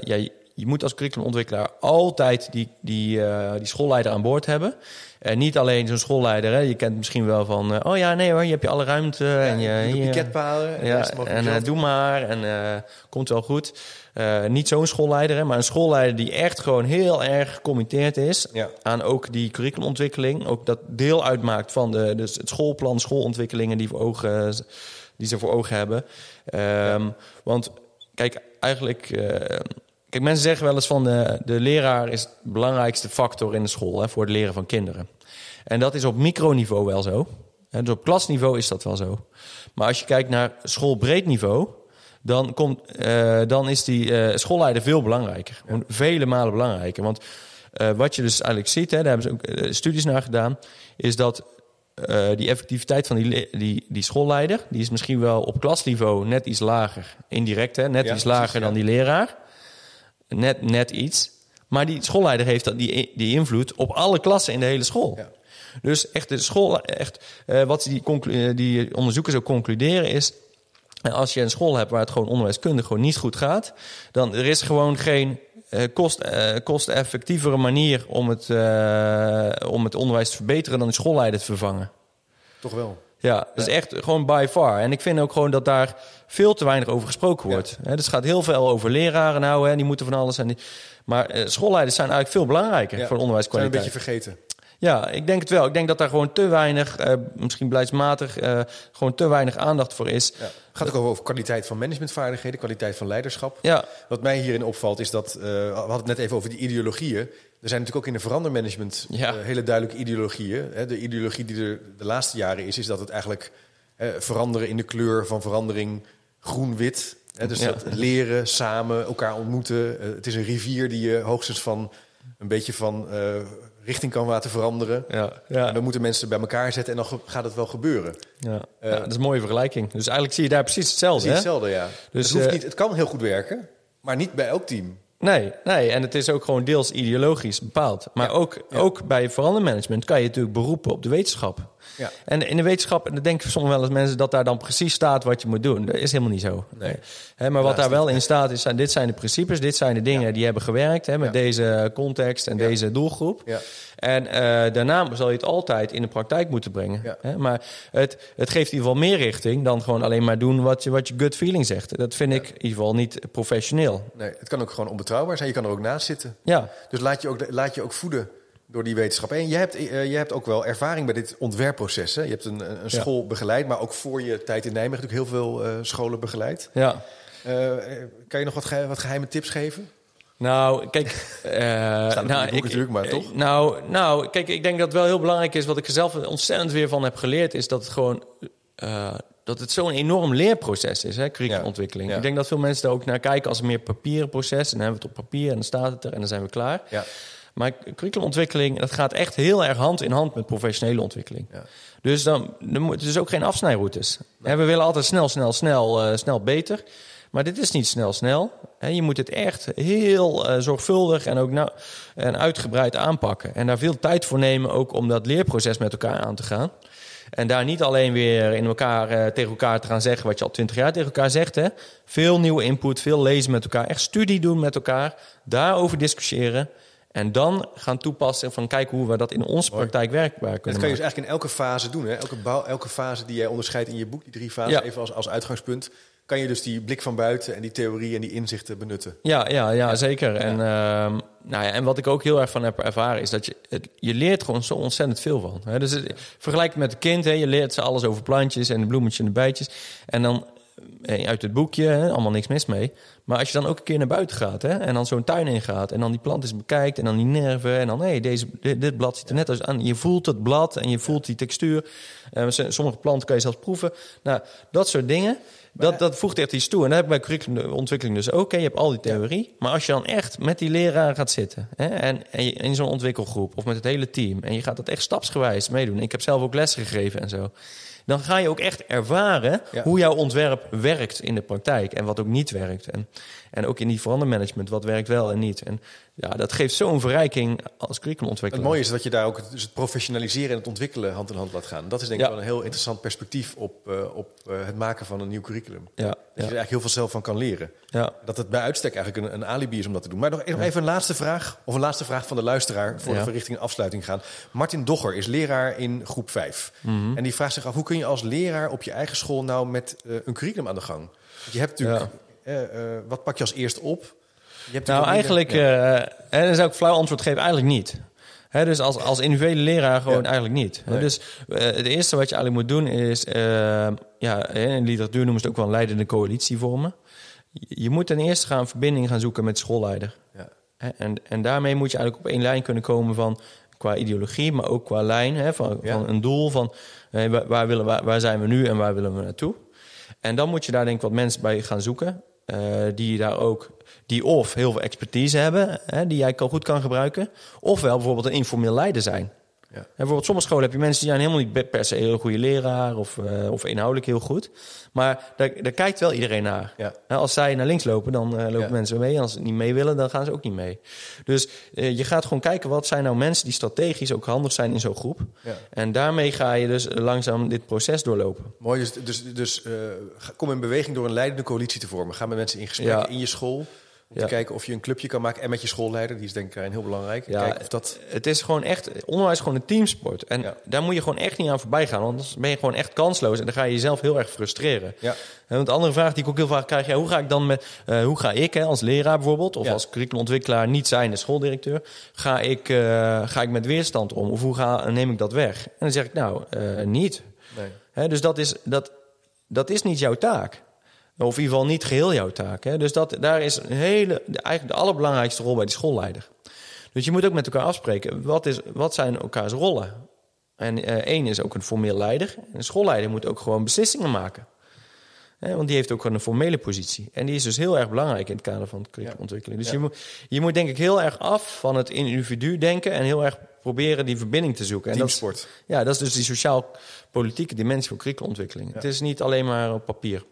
je, moet als curriculumontwikkelaar altijd die, die, uh, die schoolleider aan boord hebben. En niet alleen zo'n schoolleider. Hè. Je kent misschien wel van... Uh, oh ja, nee hoor, je hebt je alle ruimte. Ja, en je, je piketpalen. En, ja, en uh, doe maar. En komt wel goed. Niet zo'n schoolleider, hè, maar een schoolleider die echt gewoon heel erg gecommitteerd is... Ja. aan ook die curriculumontwikkeling. Ook dat deel uitmaakt van de, dus het schoolplan, schoolontwikkelingen... die, voor ogen, die ze voor ogen hebben. Um, ja. Want kijk, eigenlijk... Kijk, mensen zeggen wel eens van de, de leraar is de belangrijkste factor in de school hè, voor het leren van kinderen. En dat is op microniveau wel zo. Hè, dus op klasniveau is dat wel zo. Maar als je kijkt naar schoolbreed niveau, dan, komt, eh, dan is die eh, schoolleider veel belangrijker. Vele malen belangrijker. Want eh, wat je dus eigenlijk ziet, hè, daar hebben ze ook eh, studies naar gedaan, is dat eh, die effectiviteit van die, die, die schoolleider, die is misschien wel op klasniveau net iets lager. Indirect, hè, net Ja, iets lager precies, dan ja. die leraar. Net, net iets. Maar die schoolleider heeft dat, die, die invloed op alle klassen in de hele school. Ja. Dus echt de school, echt, eh, wat die, eh, die onderzoekers ook concluderen is. eh, Als je een school hebt waar het gewoon onderwijskundig gewoon niet goed gaat, dan er is gewoon geen eh, kost, kosteffectievere manier om het, om het onderwijs te verbeteren dan een schoolleider te vervangen. Toch wel. Ja, dat is echt gewoon by far. En ik vind ook gewoon dat daar veel te weinig over gesproken wordt. Dus het gaat heel veel over leraren nou, hè, die moeten van alles. En die, maar eh, schoolleiders zijn eigenlijk veel belangrijker Ja. voor de Zijn we een onderwijskwaliteit. beetje vergeten. Ja, ik denk het wel. Ik denk dat daar gewoon te weinig, eh, misschien beleidsmatig, eh, gewoon te weinig aandacht voor is. Ja. Het gaat ook over kwaliteit van managementvaardigheden, kwaliteit van leiderschap. Ja, Wat mij hierin opvalt is dat, we hadden het net even over die ideologieën. Er zijn natuurlijk ook in de verandermanagement Ja. eh, hele duidelijke ideologieën. Hè. De ideologie die er de laatste jaren is, is dat het eigenlijk veranderen in de kleur van verandering groen-wit. Hè. Dus Ja. dat leren, samen, elkaar ontmoeten. Eh, het is een rivier die je hoogstens van een beetje van eh, richting kan laten veranderen. ja, En ja, dan moeten mensen bij elkaar zetten en dan gaat het wel gebeuren. ja. Eh, Ja, dat is een mooie vergelijking. Dus eigenlijk zie je daar precies hetzelfde. hè? hetzelfde, ja. Dus, het, hoeft niet, het kan heel goed werken, maar niet bij elk team. Nee, nee, en het is ook gewoon deels ideologisch bepaald. Maar Ja. ook, ook bij verandermanagement kan je natuurlijk beroepen op de wetenschap. Ja. En in de wetenschap, en dan denken soms wel eens mensen dat daar dan precies staat wat je moet doen. Dat is helemaal niet zo. Nee. Hè, maar wat daar wel in staat is, zijn, dit zijn de principes, dit zijn de dingen die hebben gewerkt hè, met deze context en deze doelgroep. Ja. En eh, daarna zal je het altijd in de praktijk moeten brengen. Ja. Hè? Maar het, het geeft in ieder geval meer richting dan gewoon alleen maar doen wat je, wat je gut feeling zegt. Dat vind ik in ieder geval niet professioneel. Nee, het kan ook gewoon onbetrouwbaar zijn. Je kan er ook naast zitten. Ja, Dus laat je ook, laat je ook voeden door die wetenschap. En je hebt, eh, je hebt ook wel ervaring bij dit ontwerpproces. Hè? Je hebt een, een Ja. school begeleid, maar ook voor je tijd in Nijmegen natuurlijk heel veel eh, scholen begeleid. ja. Eh, kan je nog wat, ge- wat geheime tips geven? Nou, kijk. nou, boek natuurlijk, maar toch? Nou, nou, kijk, ik denk dat het wel heel belangrijk is. Wat ik er zelf ontzettend weer van heb geleerd, is dat het gewoon. dat het zo'n enorm leerproces is, hè, curriculumontwikkeling. Ja. Ja. Ik denk dat veel mensen daar ook naar kijken als een meer papieren proces. En dan hebben we het op papier en dan staat het er en dan zijn we klaar. Ja. Maar curriculumontwikkeling, dat gaat echt heel erg hand in hand met professionele ontwikkeling. Ja. Dus dan, dan moet dus ook geen afsnijroutes. We willen altijd snel, snel, snel, eh, snel beter. Maar dit is niet snel, snel. Je moet het echt heel eh, zorgvuldig en ook nou, en uitgebreid aanpakken. En daar veel tijd voor nemen ook om dat leerproces met elkaar aan te gaan. En daar niet alleen weer in elkaar, eh, tegen elkaar te gaan zeggen wat je al twintig jaar tegen elkaar zegt. Hè. Veel nieuwe input, veel lezen met elkaar. Echt studie doen met elkaar. Daarover discussiëren. En dan gaan toepassen van kijken hoe we dat in onze praktijk werkbaar Dat kunnen kan je dus eigenlijk in elke fase doen. Hè? Elke, bouw, elke fase die jij onderscheidt in je boek, die drie fasen, Ja. even als, als uitgangspunt, kan je dus die blik van buiten en die theorie en die inzichten benutten. Ja, ja, ja, zeker. En, ehm, nou ja, en wat ik ook heel erg van heb ervaren is dat je, het, je leert gewoon zo ontzettend veel van. Hè? Dus het, vergelijk het met een kind, hè? je leert ze alles over plantjes en de bloemetjes en de bijtjes. En dan eh, uit het boekje, hè? allemaal niks mis mee. Maar als je dan ook een keer naar buiten gaat hè? en dan zo'n tuin ingaat en dan die plant eens bekijkt en dan die nerven en dan hé, deze dit, dit blad ziet er net als aan. Je voelt het blad en je voelt die textuur. Eh, sommige planten kan je zelfs proeven. Nou, dat soort dingen. Dat, dat voegt echt iets toe. En dat heb ik bij curriculumontwikkeling dus ook. hè. Je hebt al die theorie. Maar als je dan echt met die leraar gaat zitten... Hè, en, in zo'n ontwikkelgroep of met het hele team... en je gaat dat echt stapsgewijs meedoen. Ik heb zelf ook lessen gegeven en zo. Dan ga je ook echt ervaren Ja. hoe jouw ontwerp werkt in de praktijk. En wat ook niet werkt. En, en ook in die verandermanagement, wat werkt wel en niet. En ja, dat geeft zo'n verrijking als Het curriculumontwikkelaar. mooie is dat je daar ook het, dus het professionaliseren en het ontwikkelen hand in hand laat gaan. Dat is denk ik Ja. wel een heel interessant perspectief op, eh, op eh, het maken van een nieuw curriculum. Ja, Dat je er eigenlijk heel veel zelf van kan leren. ja. Dat het bij uitstek eigenlijk een, een alibi is om dat te doen. Maar nog, nog even een laatste vraag, of een laatste vraag van de luisteraar... voor we richting afsluiting gaan. Martin Dogger is leraar in groep 5. Mhm. En die vraagt zich af, hoe kun je als leraar op je eigen school... nou met eh, een curriculum aan de gang? Want je hebt natuurlijk... eh, eh, wat pak je als eerst op? Je hebt Nou, eigenlijk, eh en dan zou ik flauw antwoord geven, eigenlijk niet. Dus als, als individuele leraar gewoon Ja. eigenlijk niet. Nee. Dus eh, het eerste wat je eigenlijk moet doen is... eh, ja, in literatuur noemen ze het ook wel een leidende coalitie vormen. Je moet ten eerste gaan verbinding gaan zoeken met de schoolleider. Ja. En, en daarmee moet je eigenlijk op één lijn kunnen komen van... qua ideologie, maar ook qua lijn van, van een doel. Van waar, waar willen, waar, waar zijn we nu en waar willen we naartoe? En dan moet je daar denk ik wat mensen bij gaan zoeken. Eh, die daar ook, die of heel veel expertise hebben, hè, die jij goed kan gebruiken. Ofwel bijvoorbeeld een informeel leider zijn. Ja. En bijvoorbeeld sommige scholen heb je mensen die zijn helemaal niet per se een heel goede leraar of, eh, of inhoudelijk heel goed. Maar daar, daar kijkt wel iedereen naar. Ja. Hè, Als zij naar links lopen, dan eh, lopen Ja. mensen mee. En als ze niet mee willen, dan gaan ze ook niet mee. Dus eh, je gaat gewoon kijken, wat zijn nou mensen die strategisch ook handig zijn in zo'n groep. Ja. En daarmee ga je dus langzaam dit proces doorlopen. Mooi, dus, dus, dus kom in beweging door een leidende coalitie te vormen. Ga met mensen in gesprek in je school. Om te kijken of je een clubje kan maken. En met je schoolleider, die is denk ik daarin heel belangrijk. Ja, of dat... Het is gewoon echt, onderwijs is gewoon een teamsport. En daar moet je gewoon echt niet aan voorbij gaan. Want anders ben je gewoon echt kansloos. En dan ga je jezelf heel erg frustreren. Ja. En want de andere vraag die ik ook heel vaak krijg, ja, hoe ga ik dan met, eh, hoe ga ik hè, als leraar bijvoorbeeld, of als curriculumontwikkelaar, niet zijnde schooldirecteur, ga ik, eh, ga ik met weerstand om? Of hoe ga, neem ik dat weg? En dan zeg ik, nou, eh, niet. Nee. Hè, dus dat is, dat, dat is niet jouw taak. Of in ieder geval niet geheel jouw taak. Hè? Dus dat, daar is een hele, eigenlijk de allerbelangrijkste rol bij die schoolleider. Dus je moet ook met elkaar afspreken, wat, is, wat zijn elkaars rollen? En eh, één is ook een formeel leider. En een schoolleider moet ook gewoon beslissingen maken. Hè, want die heeft ook gewoon een formele positie. En die is dus heel erg belangrijk in het kader van curriculumontwikkeling. Dus Ja. je, moet, je moet denk ik heel erg af van het individu denken... en heel erg proberen die verbinding te zoeken. En dat is- ja, dat is dus die sociaal-politieke dimensie van curriculumontwikkeling. Het is niet alleen maar op papier.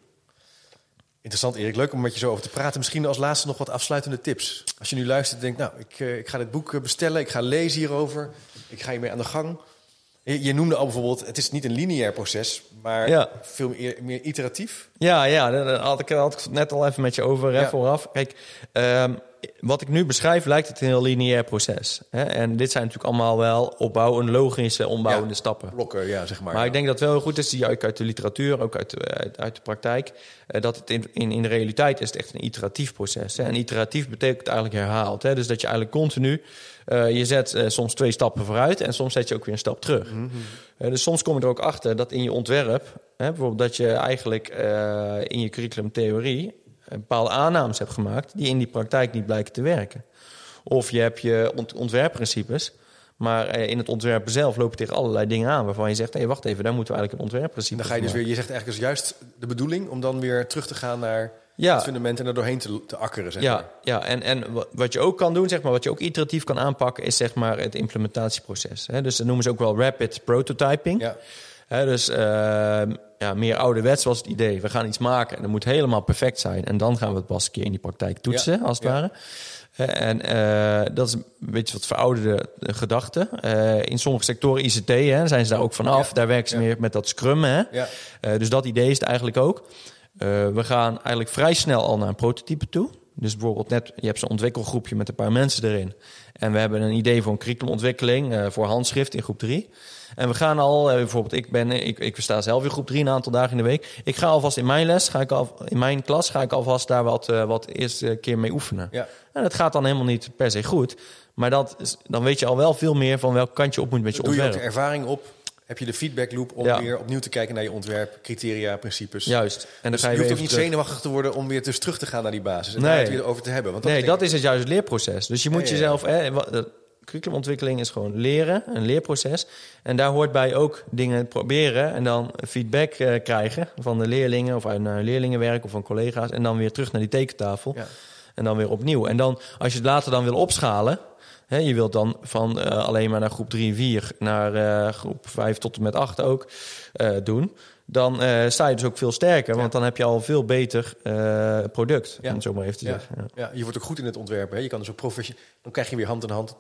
Interessant, Erik. Leuk om met je zo over te praten. Misschien als laatste nog wat afsluitende tips. Als je nu luistert en denkt, nou, ik, eh, ik ga dit boek eh, bestellen. Ik ga lezen hierover. Ik ga hiermee aan de gang. Je, je noemde al bijvoorbeeld, het is niet een lineair proces, maar Ja. veel meer, meer iteratief. Ja, ja, daar had ik, had ik het net al even met je over hè, Ja. vooraf. Kijk, ehm, wat ik nu beschrijf lijkt het een heel lineair proces. Hè? En dit zijn natuurlijk allemaal wel opbouwende, logische, ombouwende Ja. stappen. Blokken, ja, zeg maar. Maar ik denk dat het wel heel goed is, ook uit de literatuur, ook uit, de- uit, uit de praktijk, eh, dat het in, in, in de realiteit is het echt een iteratief proces. Hè? En iteratief betekent eigenlijk herhaald. Hè? Dus dat je eigenlijk continu, eh, je zet eh, soms twee stappen vooruit en soms zet je ook weer een stap terug. Eh, dus soms kom je er ook achter dat in je ontwerp, hè, bijvoorbeeld dat je eigenlijk in je curriculumtheorie een bepaalde aannames hebt gemaakt die in die praktijk niet blijken te werken. Of je hebt je ont- ontwerpprincipes, maar eh, in het ontwerp zelf loop je tegen allerlei dingen aan waarvan je zegt: hé, wacht even, daar moeten we eigenlijk een ontwerpprincipe dan ga je dus weer, je zegt eigenlijk is juist de bedoeling om dan weer terug te gaan naar Ja. het fundament en er doorheen te, te akkeren, zeg maar. Ja, ja en, en wa- wat je ook kan doen, zeg maar, wat je ook iteratief kan aanpakken, is zeg maar het implementatieproces. Hè? Dus dat noemen ze ook wel rapid prototyping. Ja. Dus ehm, ja, meer ouderwets was het idee. We gaan iets maken en dat moet helemaal perfect zijn. En dan gaan we het pas een keer in die praktijk toetsen, Ja, als het ja. ware. En eh, dat is een beetje wat verouderde eh, gedachten. Eh, in sommige sectoren ICT hè, zijn ze daar ook vanaf. Ja, Daar werken ze meer met dat scrum. Hè? Dus dat idee is het eigenlijk ook. We gaan eigenlijk vrij snel al naar een prototype toe. Dus bijvoorbeeld net, je hebt zo'n ontwikkelgroepje met een paar mensen erin. En we hebben een idee voor een curriculumontwikkeling eh, voor handschrift in groep 3. En we gaan al, eh, bijvoorbeeld ik ben, ik, ik sta zelf in groep 3 een aantal dagen in de week. Ik ga alvast in mijn les, ga ik al, in mijn klas, ga ik alvast daar wat, eh, wat eerste keer mee oefenen. Ja. En dat gaat dan helemaal niet per se goed. Maar dat is, dan weet je al wel veel meer van welk kant je op moet met je Doe je ook de ervaring op? Heb je de feedback loop om Ja. weer opnieuw te kijken naar je ontwerp, criteria, principes? Juist. En dan Dus ga je, je, hoeft ook niet terug. zenuwachtig te worden om weer dus terug te gaan naar die basis. En Nee. daar het weer over te hebben. Want dat nee, dat is het juist het leerproces. Dus je moet Ja, jezelf... Hè, curriculumontwikkeling is gewoon leren, een leerproces. En daar hoort bij ook dingen proberen... en dan feedback eh, krijgen van de leerlingen... of uit naar leerlingenwerk of van collega's... en dan weer terug naar die tekentafel. Ja. En dan weer opnieuw. En dan, als je het later dan wil opschalen... Hè, je wilt dan van eh, alleen maar naar groep 3 en 4... naar eh, groep 5 tot en met 8 ook eh, doen... dan sta je dus ook veel sterker. Want dan heb je al een veel beter product, Ja. om het zo maar even te Ja. zeggen. Ja. Ja, je wordt ook goed in het ontwerpen. Hè? Je kan dus ook profession... Dan krijg je weer hand in hand het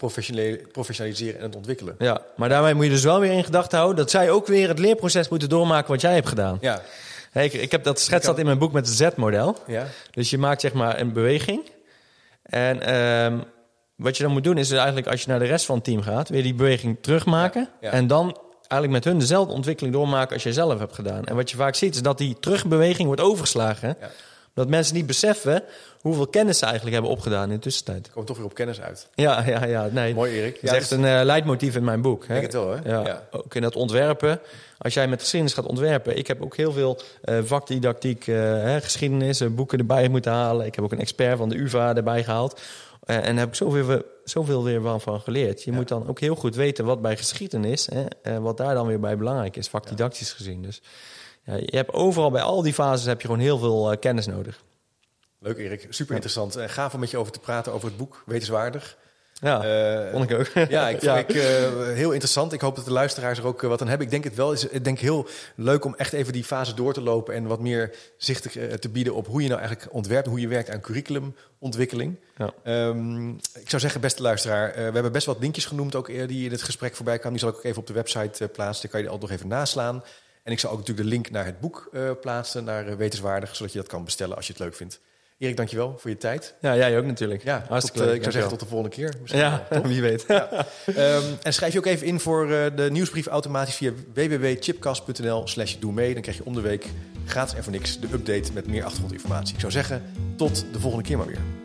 professionaliseren en het ontwikkelen. Ja, maar daarmee moet je dus wel weer in gedachten houden dat zij ook weer het leerproces moeten doormaken wat jij hebt gedaan. Ja, Hey, ik, ik heb dat schets dat in mijn boek met het Z-model. ja. Dus je maakt zeg maar een beweging. En ehm, wat je dan moet doen is eigenlijk als je naar de rest van het team gaat, weer die beweging terugmaken. Ja. En dan eigenlijk met hun dezelfde ontwikkeling doormaken als jij zelf hebt gedaan. En wat je vaak ziet is dat die terugbeweging wordt overgeslagen. Ja. Dat mensen niet beseffen hoeveel kennis ze eigenlijk hebben opgedaan in de tussentijd. Komt toch weer op kennis uit. Ja, ja, ja. Nee, Mooi, Erik. Dat is Ja, echt dus- een eh, leidmotief in mijn boek. Hè? denk het wel, hè? Ja, Ja. Ook in het ontwerpen. Als jij met geschiedenis gaat ontwerpen. Ik heb ook heel veel eh, vakdidactiek, hè, geschiedenis, boeken erbij moeten halen. Ik heb ook een expert van de UvA erbij gehaald. Eh, en heb ik zoveel, zoveel weer van, van geleerd. Je moet dan ook heel goed weten wat bij geschiedenis, hè, en wat daar dan weer bij belangrijk is, vakdidactisch gezien. Dus ja, je hebt overal bij al die fases heb je gewoon heel veel eh, kennis nodig. Leuk Erik, super interessant. En gaaf om met je over te praten over het boek, wetenswaardig. Ja, Eh, vond ik ook. Ja, ik, ik, eh, heel interessant. Ik hoop dat de luisteraars er ook eh, wat aan hebben. Ik denk het wel. Is, ik denk heel leuk om echt even die fase door te lopen en wat meer zicht te, bieden op hoe je nou eigenlijk ontwerpt, hoe je werkt aan curriculumontwikkeling. Ja. Ehm, ik zou zeggen, beste luisteraar, we hebben best wat linkjes genoemd ook die in het gesprek voorbij kwamen. Die zal ik ook even op de website plaatsen. Dan kan je die altijd nog even naslaan. En ik zal ook natuurlijk de link naar het boek plaatsen, naar Wetenswaardig, zodat je dat kan bestellen als je het leuk vindt. Erik, dankjewel voor je tijd. Ja, jij ook natuurlijk. Ja, hartstikke tot, eh, leuk. ik zou zeggen tot de volgende keer. Misschien Ja, wel, wie weet. Ehm, en schrijf je ook even in voor eh, de nieuwsbrief automatisch via www.chipcast.nl slash doe mee. Dan krijg je om de week gratis en voor niks de update met meer achtergrondinformatie. Ik zou zeggen, tot de volgende keer maar weer.